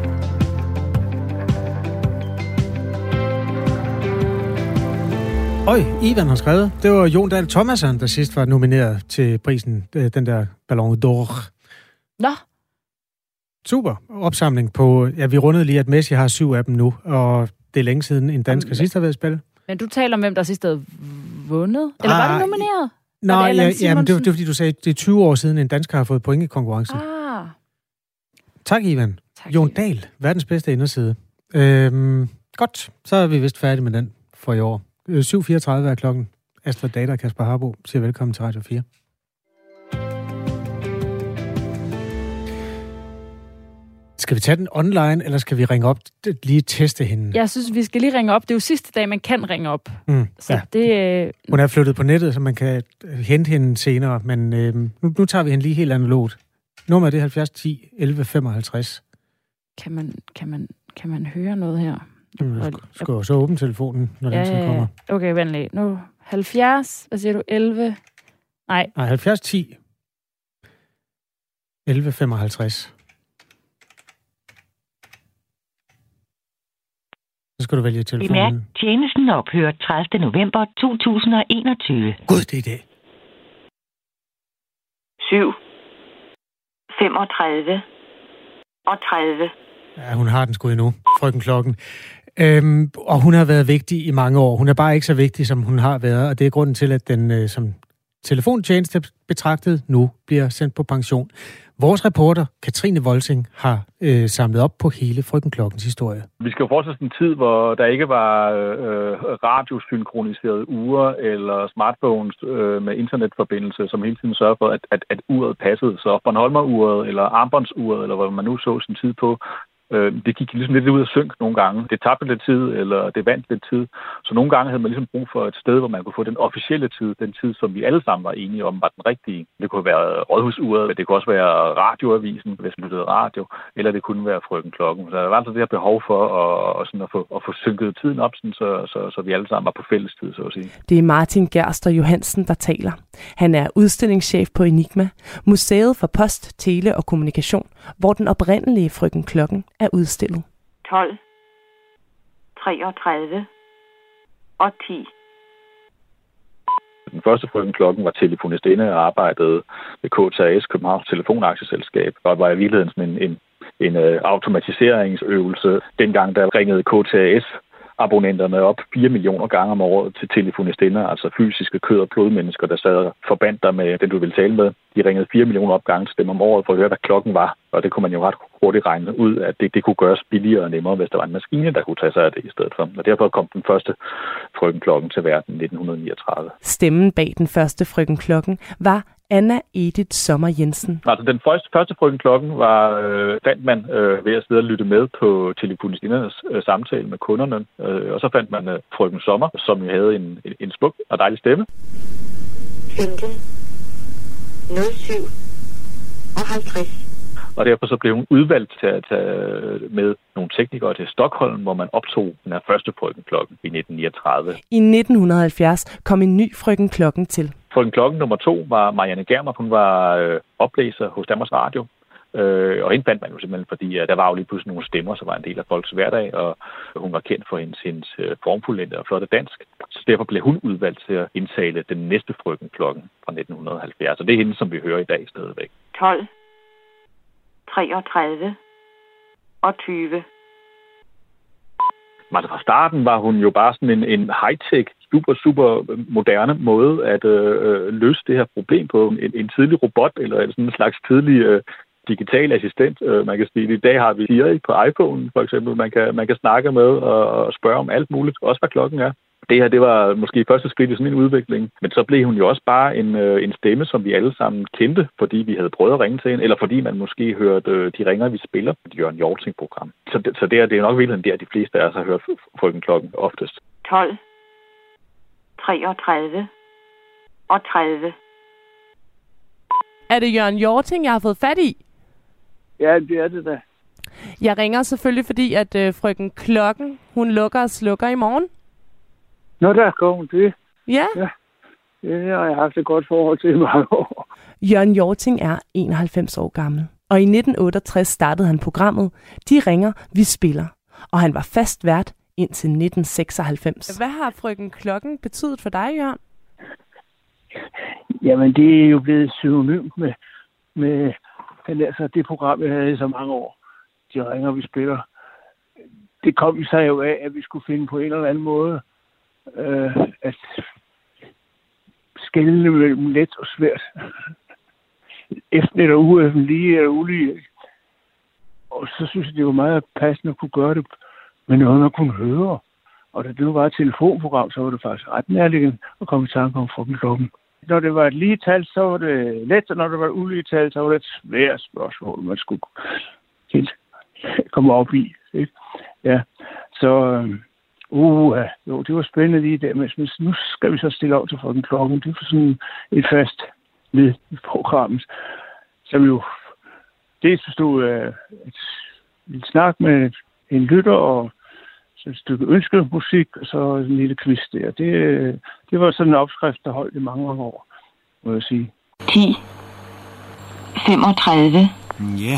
Øj, Ivan har skrevet. Det var Jon Dahl Thomasen, der sidst var nomineret til prisen, øh, den der Ballon d'Or. Nå. Super opsamling på, ja, vi rundede lige, at Messi har syv af dem nu, og det er længe siden en dansker sidst har været i spil. Men du taler om, hvem der sidst havde vundet? Eller var det ah, nomineret? Nej, ja, ja, men det, var, det var fordi, du sagde, det er 20 år siden, en dansker har fået point i konkurrencen. Ah. Tak, Ivan. Tak, Jon Dahl, verdens bedste inderside. Øhm, godt, så er vi vist færdige med den for i år. 7.34 er klokken. Astrid Data og Kasper Harbo siger velkommen til Radio 4. Skal vi tage den online, eller skal vi ringe op lige teste hende? Jeg synes, vi skal lige ringe op. Det er jo sidste dag, man kan ringe op. Mm, så ja. det, øh... Hun er flyttet på nettet, så man kan hente hende senere, men øh, nu, nu tager vi hende lige helt analogt. Nummer er det 70 10 11 55. Kan man, kan man, kan man høre noget her? Jamen, jeg skal- skal jo så åbne telefonen, når den tid kommer. Okay, vent lige. Nu 70, hvad siger du, 11? Nej, Nej, 70 10 11 55. Så skal du vælge Bemærk, telefonen. tjenesten ophører 30. november 2021. Gud, det er det. 7, 35 og 30. Ja, hun har den sgu endnu, frøken Klokken. Øhm, og hun har været vigtig i mange år. Hun er bare ikke så vigtig, som hun har været, og det er grunden til, at den øh, som telefontjeneste betragtet nu bliver sendt på pension. Vores reporter, Katrine Volsing, har øh, samlet op på hele frøken Klokkens historie. Vi skal jo fortsætte en tid, hvor der ikke var øh, radiosynkroniserede ure eller smartphones øh, med internetforbindelse, som hele tiden sørger for, at, at, at uret passede. Så Bornholmer-uret eller armbåndsuret, eller hvad man nu så sin tid på, øh, det gik ligesom lidt ud af synk nogle gange. Det tabte lidt tid, eller det vandt lidt tid. Så nogle gange havde man ligesom brug for et sted, hvor man kunne få den officielle tid, den tid, som vi alle sammen var enige om, var den rigtige. Det kunne være rådhusuret, det kunne også være radioavisen, hvis man lyttede radio, eller det kunne være frøken klokken. Så der var altså det her behov for at, at, sådan at, få, at få synket tiden op, sådan, så, så, så vi alle sammen var på fælles tid, så at sige. Det er Martin Gerster Johansen, der taler. Han er udstillingschef på Enigma, Museet for Post, Tele og Kommunikation, hvor den oprindelige frøken klokken er udstillet. 12, 33 og 10. Den første frøken klokken var telefonistinde og arbejdede ved KTAS, Københavns Telefonaktieselskab, og var i virkeligheden sådan en, en, en uh, automatiseringsøvelse. Dengang der ringede KTAS abonnenterne op 4 millioner gange om året til telefonistinder, altså fysiske kød- og blodmennesker, der sad og forbandt dig med den, du ville tale med. De ringede 4 millioner opgange til dem om året for at høre, hvad klokken var. Og det kunne man jo ret hurtigt regne ud, at det, det kunne gøres billigere og nemmere, hvis der var en maskine, der kunne tage sig af det i stedet for. Og derfor kom den første frøkenklokken til verden i 1939. Stemmen bag den første frøkenklokken var Anna Edith Sommer Jensen. Altså den første, første frøken klokken var, øh, fandt man øh, ved at sidde og lytte med på telefonistindernes øh, samtale med kunderne. Øh, og så fandt man øh, frøken Sommer, som jo havde en, en, en smuk og dejlig stemme. 15, 07 og 50. Og derfor så blev hun udvalgt til at tage med nogle teknikere til Stockholm, hvor man optog den her første frøken klokken i 1939. I 1970 kom en ny frøken klokken til. Frøken klokken nummer to var Marianne Germer. Hun var øh, oplæser hos Danmarks Radio. Øh, og hende fandt man jo simpelthen, fordi uh, der var jo lige pludselig nogle stemmer, som var en del af folks hverdag, og hun var kendt for hendes, hendes uh, formfuldendte og flotte dansk. Så derfor blev hun udvalgt til at indtale den næste frøken klokken fra 1970. Og det er hende, som vi hører i dag stadigvæk. 12, 33 og 20. Altså fra starten var hun jo bare sådan en, en high-tech, super, super moderne måde at øh, løse det her problem på. En, en tidlig robot, eller sådan en slags tidlig øh, digital assistent. Øh, man kan sige, i dag har vi Siri på iPhone, for eksempel. Man kan, man kan snakke med og, og spørge om alt muligt, også hvad klokken er. Det her, det var måske første skridt i sådan en udvikling. Men så blev hun jo også bare en, øh, en stemme, som vi alle sammen kendte, fordi vi havde prøvet at ringe til hende, eller fordi man måske hørte øh, de ringer, vi spiller på Jørgen Jorting-program. Så, det, så det, er, det er nok virkelig der, de fleste af os har hørt frøken klokken oftest. 12, 33 og 30. Er det Jørgen Jorting, jeg har fået fat i? Ja, det er det da. Jeg ringer selvfølgelig, fordi at øh, frøken Klokken, hun lukker og slukker i morgen. Nå, der går hun det. Ja. ja. Det har jeg haft et godt forhold til i mange år. Jørgen Jorting er 91 år gammel, og i 1968 startede han programmet De ringer, vi spiller, og han var fast vært indtil 1996. Hvad har frøken Klokken betydet for dig, Jørgen? Jamen, det er jo blevet synonymt med, med altså, det program, jeg havde i så mange år. De ringer, vi spiller. Det kom sig jo af, at vi skulle finde på en eller anden måde øh, at skælne mellem let og svært. Efter eller ueffen, lige eller ulige. Og så synes jeg, det var meget passende at kunne gøre det med noget, man kunne høre. Og da det nu var et telefonprogram, så var det faktisk ret nærliggende at komme i tanke om frugtklokken. Når det var et lige tal, så var det let, og når det var et ulige tal, så var det et svært spørgsmål, man skulle helt komme op i. Ikke? Ja, så øhm, uh, jo, det var spændende lige der, men nu skal vi så stille op til frugten klokken. Det var sådan et fast led i programmet, som jo dels bestod af et lille snak med en lytter og så et stykke ønsket musik, og så en lille quiz der. Det, det var sådan en opskrift, der holdt i mange år, må jeg sige. 10. 35. Ja,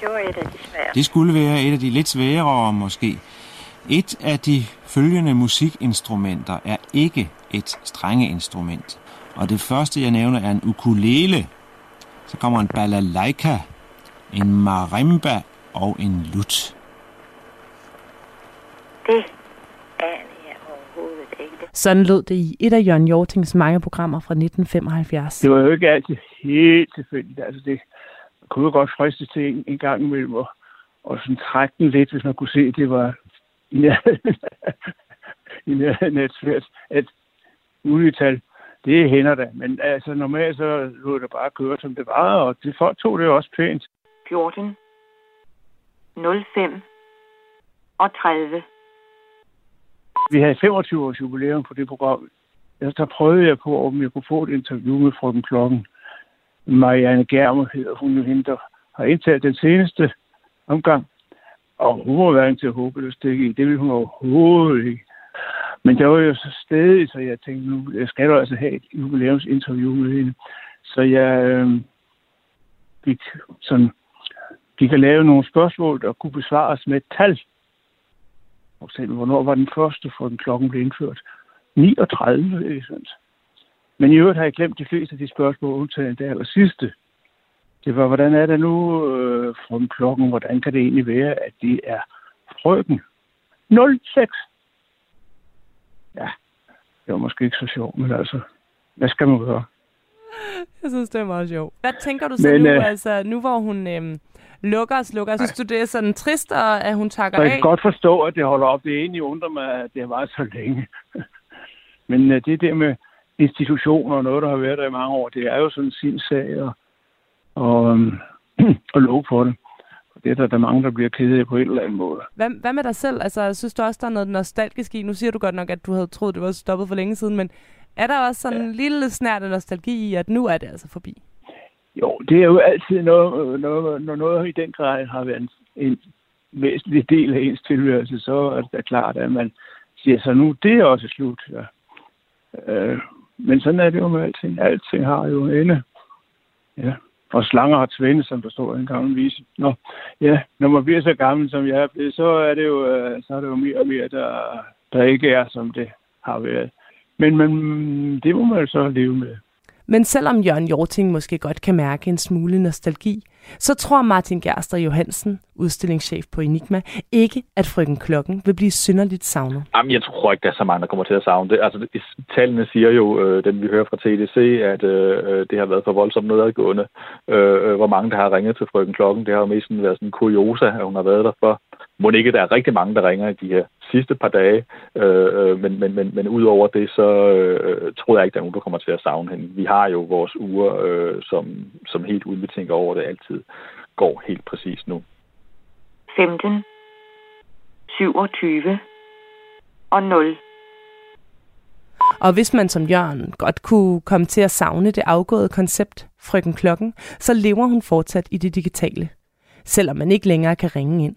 Det var et af de svære. det skulle være et af de lidt sværere måske. Et af de følgende musikinstrumenter er ikke et strengeinstrument. Og det første, jeg nævner, er en ukulele. Så kommer en balalaika, en marimba og en lut. Det. Sådan lød det i et af Jørgen Jortings mange programmer fra 1975. Det var jo ikke altid helt tilfældigt. Altså det kunne jo godt friste til en, en gang imellem og, og sådan trække den lidt, hvis man kunne se, at det var i nærheden i nærheden af et svært et ugetal. Det hænder da. Men altså normalt så lå det bare køre, som det var, og det folk tog det også pænt. 14. 05. Og 30. Vi havde 25 års jubilæum på det program. Ja, der prøvede jeg på, om jeg kunne få et interview med frøken Klokken. Marianne Germer hedder hun jo hende, der har indtalt den seneste omgang. Og hun var hverken til at håbe eller stikke i. Det ville hun overhovedet ikke. Men der var jo så stadig, så jeg tænkte, nu jeg skal du altså have et jubilæumsinterview med hende. Så jeg øh, gik sådan, gik og lavede nogle spørgsmål, der kunne besvares med et tal. For eksempel, hvornår var den første, for den klokken blev indført? 39, jeg synes. Men i øvrigt har jeg glemt de fleste af de spørgsmål, undtagen det aller sidste. Det var, hvordan er det nu øh, fra klokken? Hvordan kan det egentlig være, at det er frøken? 06. Ja, det var måske ikke så sjovt, men altså, hvad skal man gøre? Jeg synes, det er meget sjovt. Hvad tænker du så Men, nu, øh, altså, nu hvor hun øhm, lukker og slukker? Synes du, det er sådan trist, og at hun takker Og jeg af? kan godt forstå, at det holder op. Det er egentlig undrer mig, at det har varet så længe. Men øh, det der med institutioner og noget, der har været der i mange år, det er jo sådan sin sag og, og, øhm, og love for det. Og det er der, der er mange, der bliver kede af på en eller anden måde. Hvad, hvad med dig selv? Altså, synes du også, der er noget nostalgisk i? Nu siger du godt nok, at du havde troet, det var stoppet for længe siden, men er der også sådan en lille snært af nostalgi i, at nu er det altså forbi? Jo, det er jo altid noget, noget når noget i den grad har været en, en væsentlig del af ens tilværelse, så er det klart, at man siger så nu, det er også slut. Ja. Øh, men sådan er det jo med alting. Alting har jo en ende. Ja. Og slanger har tvinde, som der står i en gammel vise. Nå, ja, når man bliver så gammel, som jeg er blevet, så er det jo, øh, så er det jo mere og mere, der, der ikke er, som det har været. Men man, mm, det må man jo så leve med. Men selvom Jørgen Jorting måske godt kan mærke en smule nostalgi, så tror Martin Gerster Johansen, udstillingschef på Enigma, ikke, at frøken Klokken vil blive synderligt savnet. Jamen, jeg tror ikke, der er så mange, der kommer til at savne det. Altså, tallene siger jo, øh, den vi hører fra TDC, at øh, øh, det har været for voldsomt nedadgående. Øh, øh, hvor mange, der har ringet til frøken Klokken, det har jo mest været sådan en kuriosa, at hun har været der for. Må ikke, der er rigtig mange, der ringer i de her sidste par dage, øh, øh, men, men, men, men udover det, så øh, tror jeg ikke, der er nogen, der kommer til at savne hende. Vi har jo vores uger, øh, som, som helt uden vi tænker over det altid går helt præcis nu. 15. 27. Og 0. Og hvis man som Jørgen godt kunne komme til at savne det afgåede koncept, frøken Klokken, så lever hun fortsat i det digitale, selvom man ikke længere kan ringe ind.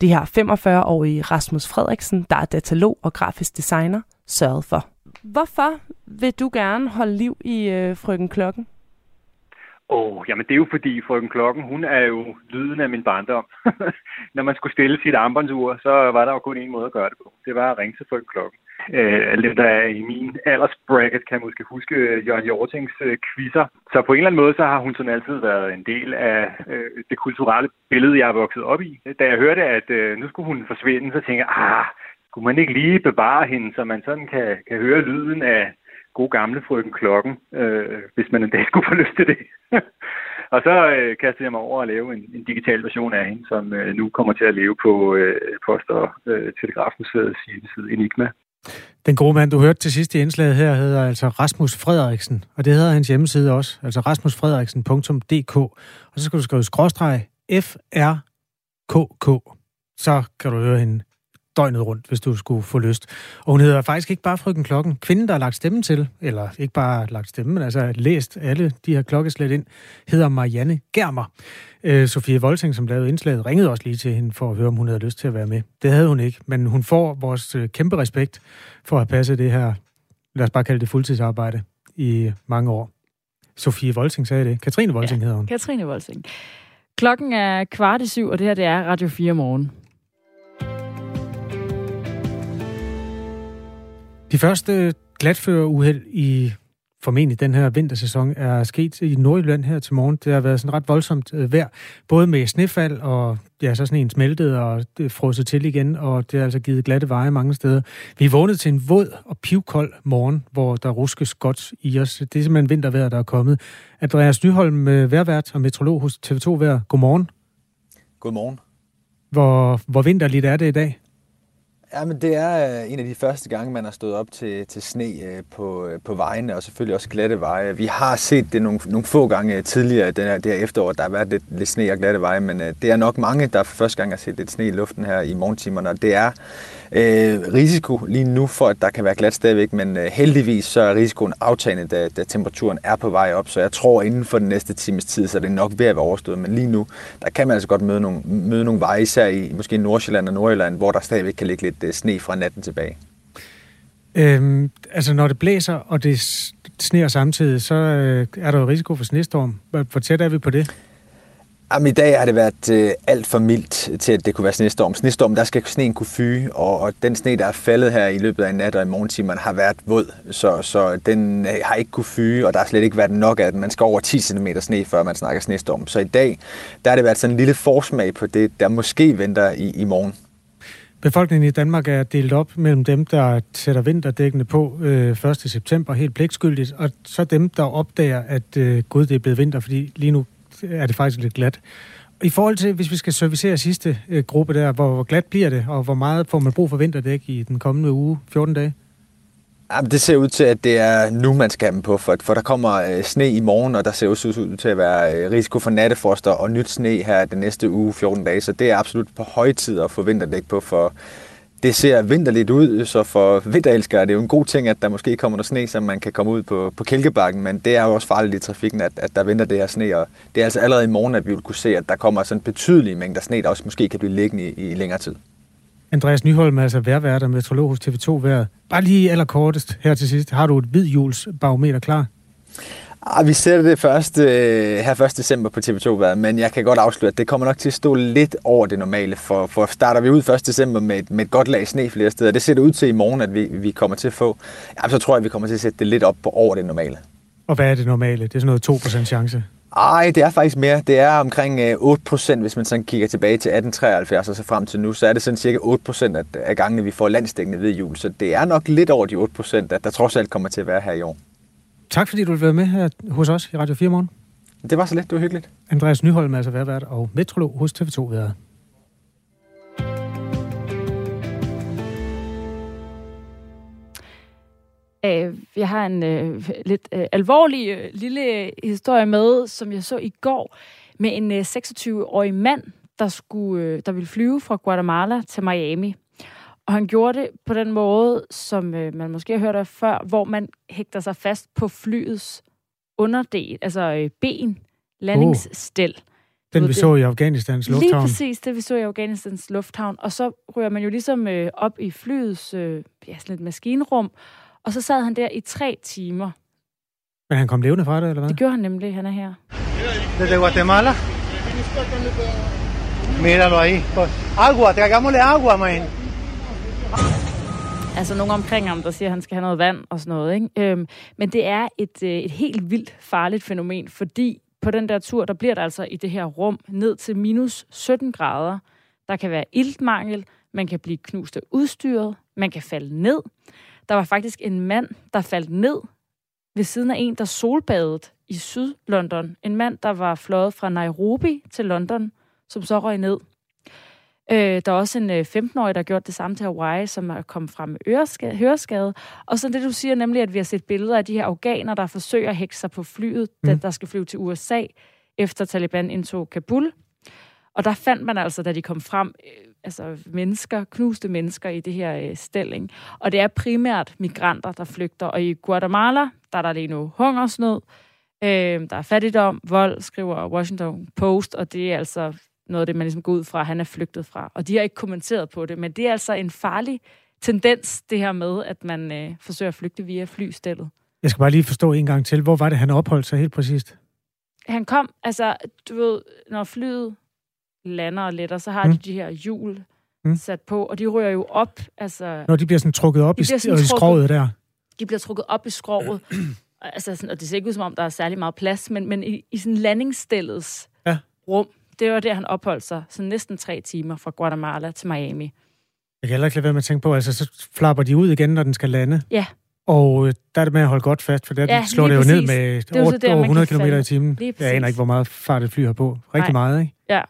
Det har 45-årige Rasmus Frederiksen, der er datalog og grafisk designer, sørget for. Hvorfor vil du gerne holde liv i øh, frøken Klokken? Åh, oh, jamen det er jo fordi frøken Klokken, hun er jo lyden af min barndom. Når man skulle stille sit armbåndsur, så var der jo kun en måde at gøre det på. Det var at ringe til frøken Klokken. Øh, alle dem, der er i min aldersbracket, kan måske huske øh, Jørgen Jortings øh, quizzer. Så på en eller anden måde, så har hun sådan altid været en del af øh, det kulturelle billede, jeg er vokset op i. Da jeg hørte, at øh, nu skulle hun forsvinde, så tænkte jeg, ah, skulle man ikke lige bevare hende, så man sådan kan, kan høre lyden af god gamle frøken Klokken, øh, hvis man en dag skulle få lyst til det. og så øh, kastede jeg mig over at lave en, en digital version af hende, som øh, nu kommer til at leve på øh, Post- og øh, Telegrafmuseets side Enigma. Den gode mand, du hørte til sidst i indslaget her, hedder altså Rasmus Frederiksen, og det hedder hans hjemmeside også, altså rasmusfrederiksen.dk, og så skal du skrive skråstreg FRKK, så kan du høre hende døgnet rundt, hvis du skulle få lyst. Og hun hedder faktisk ikke bare Frøken Klokken. Kvinden, der har lagt stemmen til, eller ikke bare lagt stemmen, men altså læst alle de her klokkeslæt ind, hedder Marianne Germer. Øh, Sofie Volting, som lavede indslaget, ringede også lige til hende for at høre, om hun havde lyst til at være med. Det havde hun ikke, men hun får vores øh, kæmpe respekt for at have passet det her, lad os bare kalde det fuldtidsarbejde, i mange år. Sofie Volting sagde det. Katrine Volting ja, hedder hun. Katrine Volting. Klokken er kvart i syv, og det her det er Radio 4 morgen. De første glatføreuheld i formentlig den her vintersæson er sket i Nordjylland her til morgen. Det har været sådan ret voldsomt øh, vejr, både med snefald og ja, så sådan en smeltet og det frosset til igen, og det har altså givet glatte veje mange steder. Vi er vågnet til en våd og pivkold morgen, hvor der ruskes godt i os. Det er simpelthen vintervejr, der er kommet. Andreas Nyholm, øh, værvært og metrolog hos TV2 Vær. Godmorgen. Godmorgen. Hvor, hvor vinterligt er det i dag? Ja, men det er øh, en af de første gange, man har stået op til, til sne øh, på, øh, på vejene, og selvfølgelig også glatte veje. Vi har set det nogle, nogle få gange tidligere det her, det her efterår, der har været lidt, lidt sne og glatte veje, men det er nok mange, der for første gang har set lidt sne i luften her i morgentimerne, og det er øh, risiko lige nu for, at der kan være glat stadigvæk, men øh, heldigvis så er risikoen aftagende, da, da temperaturen er på vej op, så jeg tror inden for den næste times tid, så er det nok ved at være overstået, men lige nu, der kan man altså godt møde nogle, møde nogle veje, især i måske Nordsjælland og Nordjylland, hvor der stadigvæk kan ligge lidt øh, sne fra natten tilbage. Øhm, altså når det blæser, og det sneer samtidig, så øh, er der jo risiko for snestorm. Hvor tæt er vi på det? Jamen, I dag har det været øh, alt for mildt til, at det kunne være snestorm. Snestorm, der skal sneen kunne fyge, og, og den sne, der er faldet her i løbet af nat og i morgentimerne, har været våd, så, så den øh, har ikke kunne fyge, og der har slet ikke været nok af den. Man skal over 10 cm sne, før man snakker snestorm. Så i dag, der har det været sådan en lille forsmag på det, der måske venter i, i morgen. Befolkningen i Danmark er delt op mellem dem, der sætter vinterdækkene på øh, 1. september helt pligtskyldigt, og så dem, der opdager, at øh, gud, det er blevet vinter, fordi lige nu er det faktisk lidt glat. I forhold til, hvis vi skal servicere sidste øh, gruppe der, hvor, hvor glat bliver det, og hvor meget får man brug for vinterdæk i den kommende uge, 14 dage? Jamen, det ser ud til, at det er nu, man skal have dem på, for, for der kommer øh, sne i morgen, og der ser også ud til at være øh, risiko for nattefroster og nyt sne her den næste uge, 14 dage, så det er absolut på høje tid at få vinterdæk på for, det ser vinterligt ud, så for vinterelskere er det jo en god ting, at der måske kommer noget sne, så man kan komme ud på, på Kælkebakken, men det er jo også farligt i trafikken, at, at der venter det her sne, og det er altså allerede i morgen, at vi vil kunne se, at der kommer sådan betydelige mængder sne, der også måske kan blive liggende i, i længere tid. Andreas Nyholm, altså værvært og meteorolog hos TV2 Vær. Bare lige allerkortest her til sidst. Har du et hvidhjulsbarometer klar? Ah, vi sætter det først, øh, her 1. december på TV2, men jeg kan godt afsløre, at det kommer nok til at stå lidt over det normale, for, for starter vi ud 1. december med, med et godt lag sne flere steder, det ser det ud til i morgen, at vi, vi kommer til at få, ja, så tror jeg, at vi kommer til at sætte det lidt op på over det normale. Og hvad er det normale? Det er sådan noget 2% chance? Ej, det er faktisk mere. Det er omkring 8%, øh, hvis man sådan kigger tilbage til 1873 og så frem til nu, så er det sådan cirka 8% af gangene, vi får landstækkende ved jul. Så det er nok lidt over de 8%, at der trods alt kommer til at være her i år. Tak fordi du vil være med her hos os i Radio 4 morgen. Det var så lidt, det var hyggeligt. Andreas Nyholm, altså værvært og metrolog hos TV2 Været. Jeg har en øh, lidt øh, alvorlig øh, lille historie med, som jeg så i går, med en øh, 26-årig mand, der, skulle, øh, der ville flyve fra Guatemala til Miami. Og han gjorde det på den måde, som øh, man måske har hørt af før, hvor man hægter sig fast på flyets underdel, altså øh, ben, landingsstel. Oh. Den vi så i Afghanistans lufthavn. Lige præcis, det vi så i Afghanistans lufthavn. Og så ryger man jo ligesom øh, op i flyets øh, ja, sådan et maskinrum, og så sad han der i tre timer. Men han kom levende fra det, eller hvad? Det gjorde han nemlig, han er her. Desde Guatemala. Míralo ahí. Agua, tragámosle agua, man. Altså nogen omkring ham, der siger, at han skal have noget vand og sådan noget. Ikke? Øhm, men det er et, øh, et helt vildt farligt fænomen, fordi på den der tur, der bliver der altså i det her rum ned til minus 17 grader. Der kan være iltmangel, man kan blive knust af udstyret, man kan falde ned. Der var faktisk en mand, der faldt ned ved siden af en, der solbadet i Syd-London. En mand, der var fløjet fra Nairobi til London, som så røg ned. Øh, der er også en 15-årig, øh, der har gjort det samme til Hawaii, som er kommet frem med øreskade, høreskade. Og så det, du siger, nemlig, at vi har set billeder af de her afghaner, der forsøger at hække sig på flyet, mm. der, der skal flyve til USA, efter Taliban indtog Kabul. Og der fandt man altså, da de kom frem, øh, altså mennesker, knuste mennesker i det her øh, stilling. Og det er primært migranter, der flygter. Og i Guatemala, der er der lige nu hungersnød, øh, der er fattigdom, vold, skriver Washington Post, og det er altså noget af det, man ligesom går ud fra, han er flygtet fra. Og de har ikke kommenteret på det, men det er altså en farlig tendens, det her med, at man øh, forsøger at flygte via flystillet. Jeg skal bare lige forstå en gang til. Hvor var det, han opholdt sig helt præcist? Han kom, altså, du ved, når flyet lander og letter, så har mm. de de her hjul mm. sat på, og de rører jo op, altså... Når de bliver sådan trukket op i, i skroget der? De bliver trukket op i skroget. altså, sådan, og det ser ikke ud, som om der er særlig meget plads, men, men i, i sådan landingsstillets ja. rum, det var der, han opholdt sig, så næsten tre timer fra Guatemala til Miami. Jeg kan heller ikke lade være med at tænke på, altså så flapper de ud igen, når den skal lande. Ja. Og øh, der er det med at holde godt fast, for der ja, slår det jo præcis. ned med det over, der, over 100 km i timen. Jeg aner ikke, hvor meget fart et fly har på. Rigtig Nej. meget, ikke? Ja.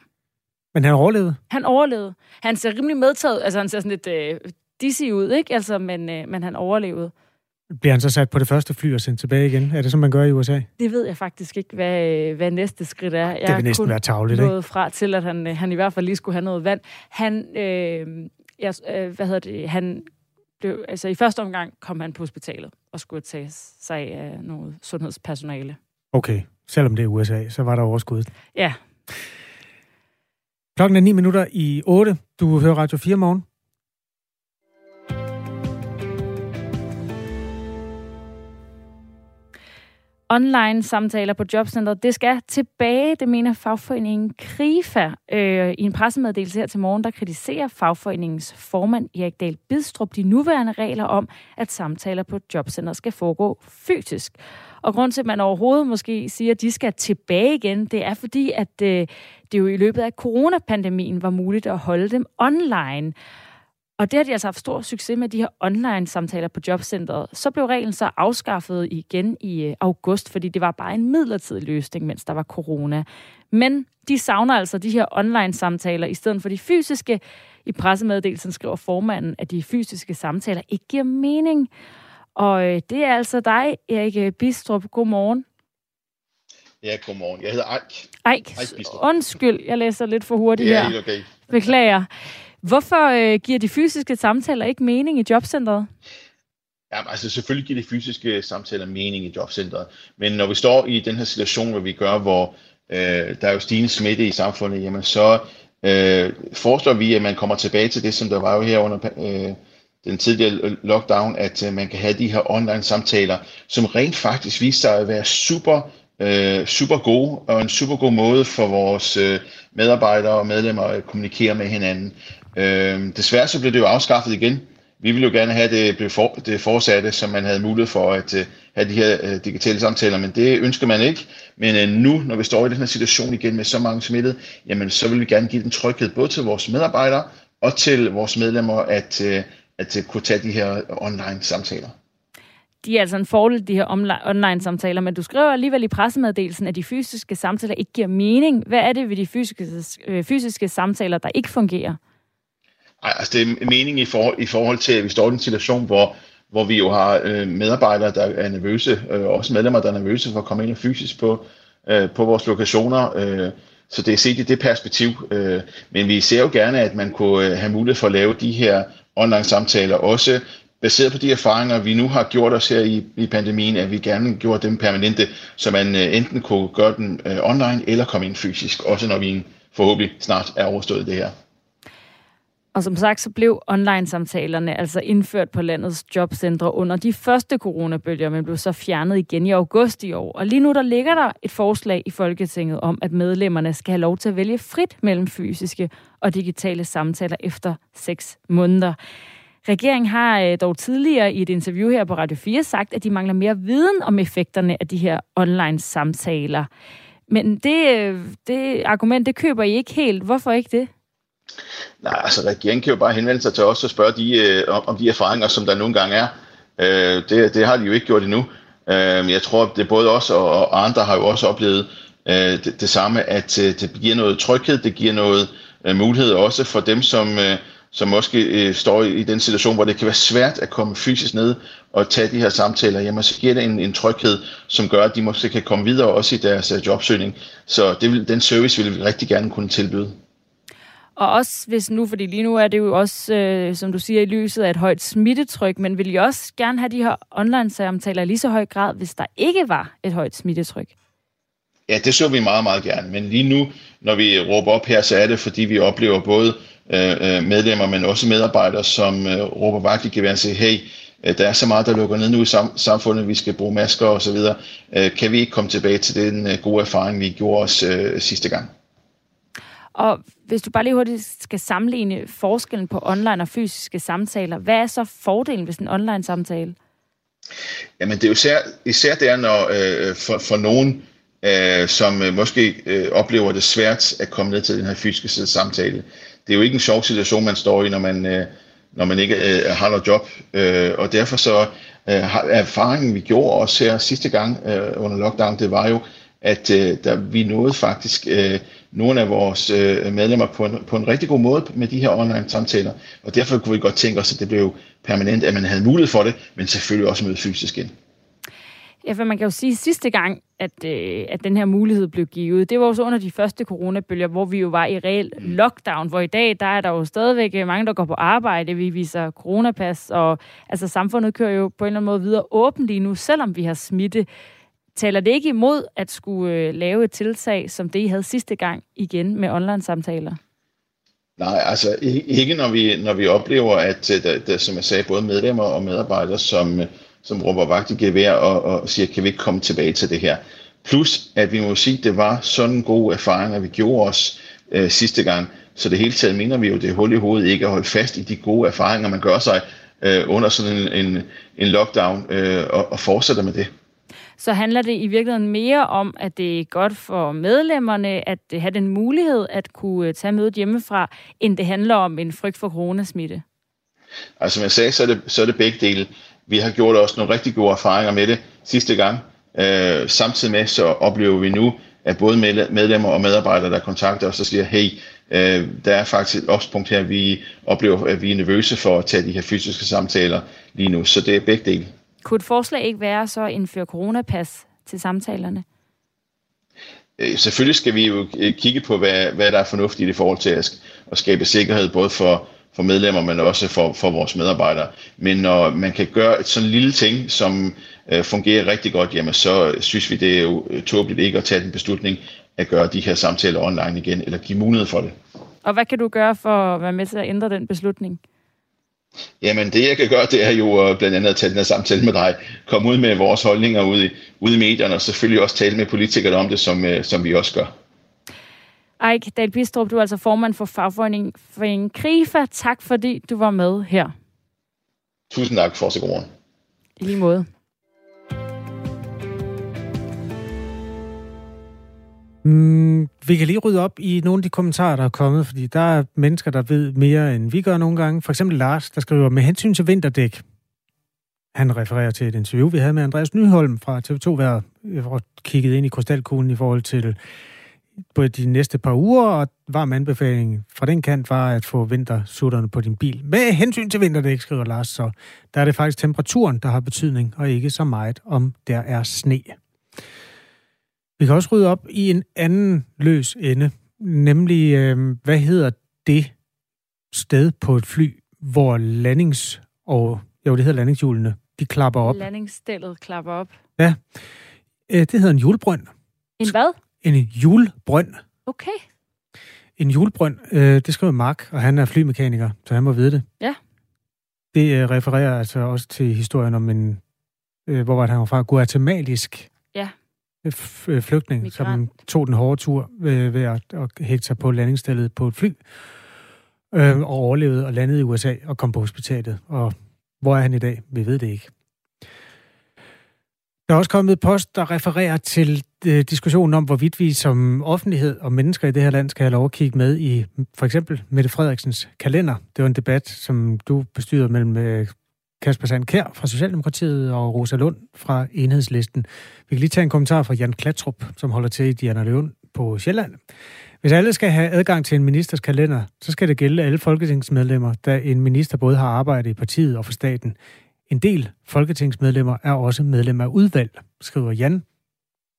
Men han overlevede? Han overlevede. Han ser rimelig medtaget, altså han ser sådan lidt øh, dizzy ud, ikke? Altså, men, øh, men han overlevede. Bliver han så sat på det første fly og sendt tilbage igen? Er det, som man gør i USA? Det ved jeg faktisk ikke, hvad, hvad næste skridt er. Jeg det vil næsten være tavligt, ikke? fra til, at han, han i hvert fald lige skulle have noget vand. Han, øh, jeg, øh, hvad hedder det, han blev, altså i første omgang kom han på hospitalet og skulle tage sig af noget sundhedspersonale. Okay, selvom det er USA, så var der overskud. Ja. Klokken er 9 minutter i 8. Du hører Radio 4 morgen. Online samtaler på jobcentret, det skal tilbage, det mener fagforeningen KRIFA. Øh, I en pressemeddelelse her til morgen, der kritiserer fagforeningens formand Erik Dahl Bidstrup de nuværende regler om, at samtaler på jobcentret skal foregå fysisk. Og grund til, at man overhovedet måske siger, at de skal tilbage igen, det er fordi, at øh, det jo i løbet af coronapandemien var muligt at holde dem online. Og det har de altså haft stor succes med, de her online-samtaler på jobcentret. Så blev reglen så afskaffet igen i øh, august, fordi det var bare en midlertidig løsning, mens der var corona. Men de savner altså de her online-samtaler i stedet for de fysiske. I pressemeddelelsen skriver formanden, at de fysiske samtaler ikke giver mening. Og øh, det er altså dig, Erik Bistrup. Godmorgen. Ja, godmorgen. Jeg hedder Eik. Eik. Eik Undskyld, jeg læser lidt for hurtigt her. Ja, helt okay. Beklager. Hvorfor øh, giver de fysiske samtaler ikke mening i jobcentret? Ja, altså selvfølgelig giver de fysiske samtaler mening i jobcentret, men når vi står i den her situation, hvor vi gør, hvor øh, der er jo stigende smitte i samfundet, jamen så øh, foreslår vi, at man kommer tilbage til det, som der var jo her under øh, den tidligere lockdown, at øh, man kan have de her online samtaler, som rent faktisk viser sig at være super øh, super gode, og en super god måde for vores øh, medarbejdere og medlemmer at kommunikere med hinanden. Øh, desværre så blev det jo afskaffet igen. Vi ville jo gerne have, at det blev for, det fortsatte, så man havde mulighed for at uh, have de her uh, digitale samtaler, men det ønsker man ikke. Men uh, nu, når vi står i den her situation igen med så mange smittede, jamen så vil vi gerne give den tryghed både til vores medarbejdere og til vores medlemmer, at, uh, at uh, kunne tage de her online samtaler. De er altså en fordel, de her online-samtaler, men du skriver alligevel i pressemeddelelsen, at de fysiske samtaler ikke giver mening. Hvad er det ved de fysiske, fysiske samtaler, der ikke fungerer? Altså det er mening i forhold, i forhold til, at vi står i en situation, hvor, hvor vi jo har øh, medarbejdere, der er nervøse, øh, også medlemmer, der er nervøse for at komme ind fysisk på, øh, på vores lokationer. Øh, så det er set i det perspektiv. Øh, men vi ser jo gerne, at man kunne øh, have mulighed for at lave de her online samtaler, også baseret på de erfaringer, vi nu har gjort os her i, i pandemien, at vi gerne gjorde dem permanente, så man øh, enten kunne gøre dem øh, online eller komme ind fysisk, også når vi forhåbentlig snart er overstået det her. Og som sagt, så blev online-samtalerne altså indført på landets jobcentre under de første coronabølger, men blev så fjernet igen i august i år. Og lige nu der ligger der et forslag i Folketinget om, at medlemmerne skal have lov til at vælge frit mellem fysiske og digitale samtaler efter seks måneder. Regeringen har øh, dog tidligere i et interview her på Radio 4 sagt, at de mangler mere viden om effekterne af de her online-samtaler. Men det, øh, det argument, det køber I ikke helt. Hvorfor ikke det? Nej, altså regeringen kan jo bare henvende sig til os og spørge de, øh, om, de erfaringer, som der nogle gange er. Øh, det, det har de jo ikke gjort endnu. Øh, jeg tror, det det både os og, og andre har jo også oplevet øh, det, det samme, at øh, det giver noget tryghed, det giver noget øh, mulighed også for dem, som, øh, som måske øh, står i, i den situation, hvor det kan være svært at komme fysisk ned og tage de her samtaler. Jamen, så giver det en, en tryghed, som gør, at de måske kan komme videre også i deres øh, jobsøgning. Så det vil, den service vil vi rigtig gerne kunne tilbyde. Og også hvis nu, fordi lige nu er det jo også, øh, som du siger, i lyset af et højt smittetryk, men vil I også gerne have de her online-samtaler i lige så høj grad, hvis der ikke var et højt smittetryk? Ja, det så vi meget, meget gerne. Men lige nu, når vi råber op her, så er det, fordi vi oplever både øh, øh medlemmer, men også medarbejdere, som øh, råber vagt i gevær og siger, hey, øh, der er så meget, der lukker ned nu i sam- samfundet, vi skal bruge masker og så videre. Øh, kan vi ikke komme tilbage til den øh, gode erfaring, vi gjorde os øh, sidste gang? Og hvis du bare lige hurtigt skal sammenligne forskellen på online og fysiske samtaler, hvad er så fordelen ved en online samtale? Jamen det er jo især, især der, når øh, for, for nogen, øh, som øh, måske øh, oplever det svært at komme ned til den her fysiske samtale. Det er jo ikke en sjov situation, man står i, når man, øh, når man ikke øh, har noget job. Øh, og derfor så øh, har erfaringen, vi gjorde også her sidste gang øh, under lockdown, det var jo, at øh, der, vi nåede faktisk øh, nogle af vores øh, medlemmer på en, på en rigtig god måde med de her online samtaler. Og derfor kunne vi godt tænke os, at det blev permanent, at man havde mulighed for det, men selvfølgelig også møde fysisk ind. Ja, for man kan jo sige, at sidste gang, at, øh, at den her mulighed blev givet, det var jo så under de første coronabølger, hvor vi jo var i reel mm. lockdown, hvor i dag, der er der jo stadigvæk øh, mange, der går på arbejde, vi viser coronapas, og altså samfundet kører jo på en eller anden måde videre åbent lige nu, selvom vi har smitte. Taler det ikke imod at skulle øh, lave et tiltag, som det I havde sidste gang igen med online-samtaler? Nej, altså ikke når vi, når vi oplever, at øh, der, der, som jeg sagde, både medlemmer og medarbejdere, som, øh, som råber vagt i gevær og, og siger, kan vi ikke komme tilbage til det her? Plus, at vi må sige, at det var sådan en god erfaring, at vi gjorde os øh, sidste gang. Så det hele taget mener vi jo, det er hul i hovedet ikke at holde fast i de gode erfaringer, man gør sig øh, under sådan en, en, en lockdown øh, og, og fortsætter med det så handler det i virkeligheden mere om, at det er godt for medlemmerne at have den mulighed at kunne øh, tage mødet hjemmefra, end det handler om en frygt for coronasmitte. Altså som jeg sagde, så er det, så er det begge dele. Vi har gjort også nogle rigtig gode erfaringer med det sidste gang. Øh, samtidig med, så oplever vi nu, at både medlemmer og medarbejdere, der kontakter os og siger, hey, øh, der er faktisk et opspunkt her, vi oplever, at vi er nervøse for at tage de her fysiske samtaler lige nu. Så det er begge dele. Kunne et forslag ikke være så at indføre coronapas til samtalerne? Øh, selvfølgelig skal vi jo øh, kigge på, hvad, hvad der er fornuftigt i forhold til at, skabe sikkerhed, både for, for medlemmer, men også for, for vores medarbejdere. Men når man kan gøre et sådan lille ting, som uh, fungerer rigtig godt, jamen så synes vi, det er jo tåbeligt ikke at tage den beslutning at gøre de her samtaler online igen, eller give mulighed for det. Og hvad kan du gøre for at være med til at ændre den beslutning? Jamen det jeg kan gøre, det er jo blandt andet at tage den her samtale med dig, komme ud med vores holdninger ude i, ude i medierne, og selvfølgelig også tale med politikere om det, som, øh, som vi også gør. Eik Dahl Bistrup, du er altså formand for fagforeningen KRIFA. Tak fordi du var med her. Tusind tak for så god I lige måde. Mm, vi kan lige rydde op i nogle af de kommentarer, der er kommet, fordi der er mennesker, der ved mere, end vi gør nogle gange. For eksempel Lars, der skriver, med hensyn til vinterdæk, han refererer til et interview, vi havde med Andreas Nyholm fra TV2, hvor jeg kiggede ind i krystalkuglen i forhold til på de næste par uger, og varm anbefaling fra den kant var at få vintersutterne på din bil. Med hensyn til vinterdæk, skriver Lars, så der er det faktisk temperaturen, der har betydning, og ikke så meget, om der er sne. Vi kan også rydde op i en anden løs ende, nemlig, øh, hvad hedder det sted på et fly, hvor landings... Og, jo, det hedder landingshjulene. De klapper op. Landingsstellet klapper op. Ja. Øh, det hedder en julebrønd. En hvad? En julebrønd. Okay. En julebrønd, øh, det skriver Mark, og han er flymekaniker, så han må vide det. Ja. Det øh, refererer altså også til historien om en, øh, hvor var det, han var fra, guatemalisk flygtning, Migrant. som tog den hårde tur ved, ved at, at hægte sig på landingsstedet på et fly, øh, og overlevede og landede i USA og kom på hospitalet. Og hvor er han i dag? Vi ved det ikke. Der er også kommet post, der refererer til øh, diskussionen om, hvorvidt vi som offentlighed og mennesker i det her land skal have lov at kigge med i for eksempel Mette Frederiksens kalender. Det var en debat, som du bestyrede mellem øh, Kasper Sandkær fra Socialdemokratiet og Rosa Lund fra Enhedslisten. Vi kan lige tage en kommentar fra Jan Klatrup, som holder til i Diana Løven på Sjælland. Hvis alle skal have adgang til en ministers kalender, så skal det gælde alle folketingsmedlemmer, da en minister både har arbejdet i partiet og for staten. En del folketingsmedlemmer er også medlemmer af udvalg, skriver Jan,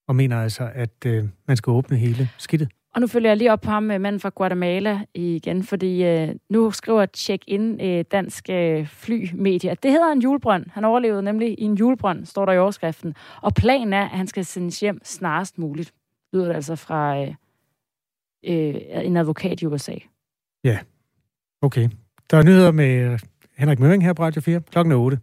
og mener altså, at øh, man skal åbne hele skidtet. Og nu følger jeg lige op på ham med manden fra Guatemala igen, fordi øh, nu skriver Check-in øh, dansk øh, flymedie, at det hedder en julebrønd. Han overlevede nemlig i en julebrønd, står der i overskriften. Og planen er, at han skal sendes hjem snarest muligt. Lyder det altså fra øh, øh, en advokat i USA. Ja, okay. Der er nyheder med øh, Henrik Møring her på Radio 4 klokken 8.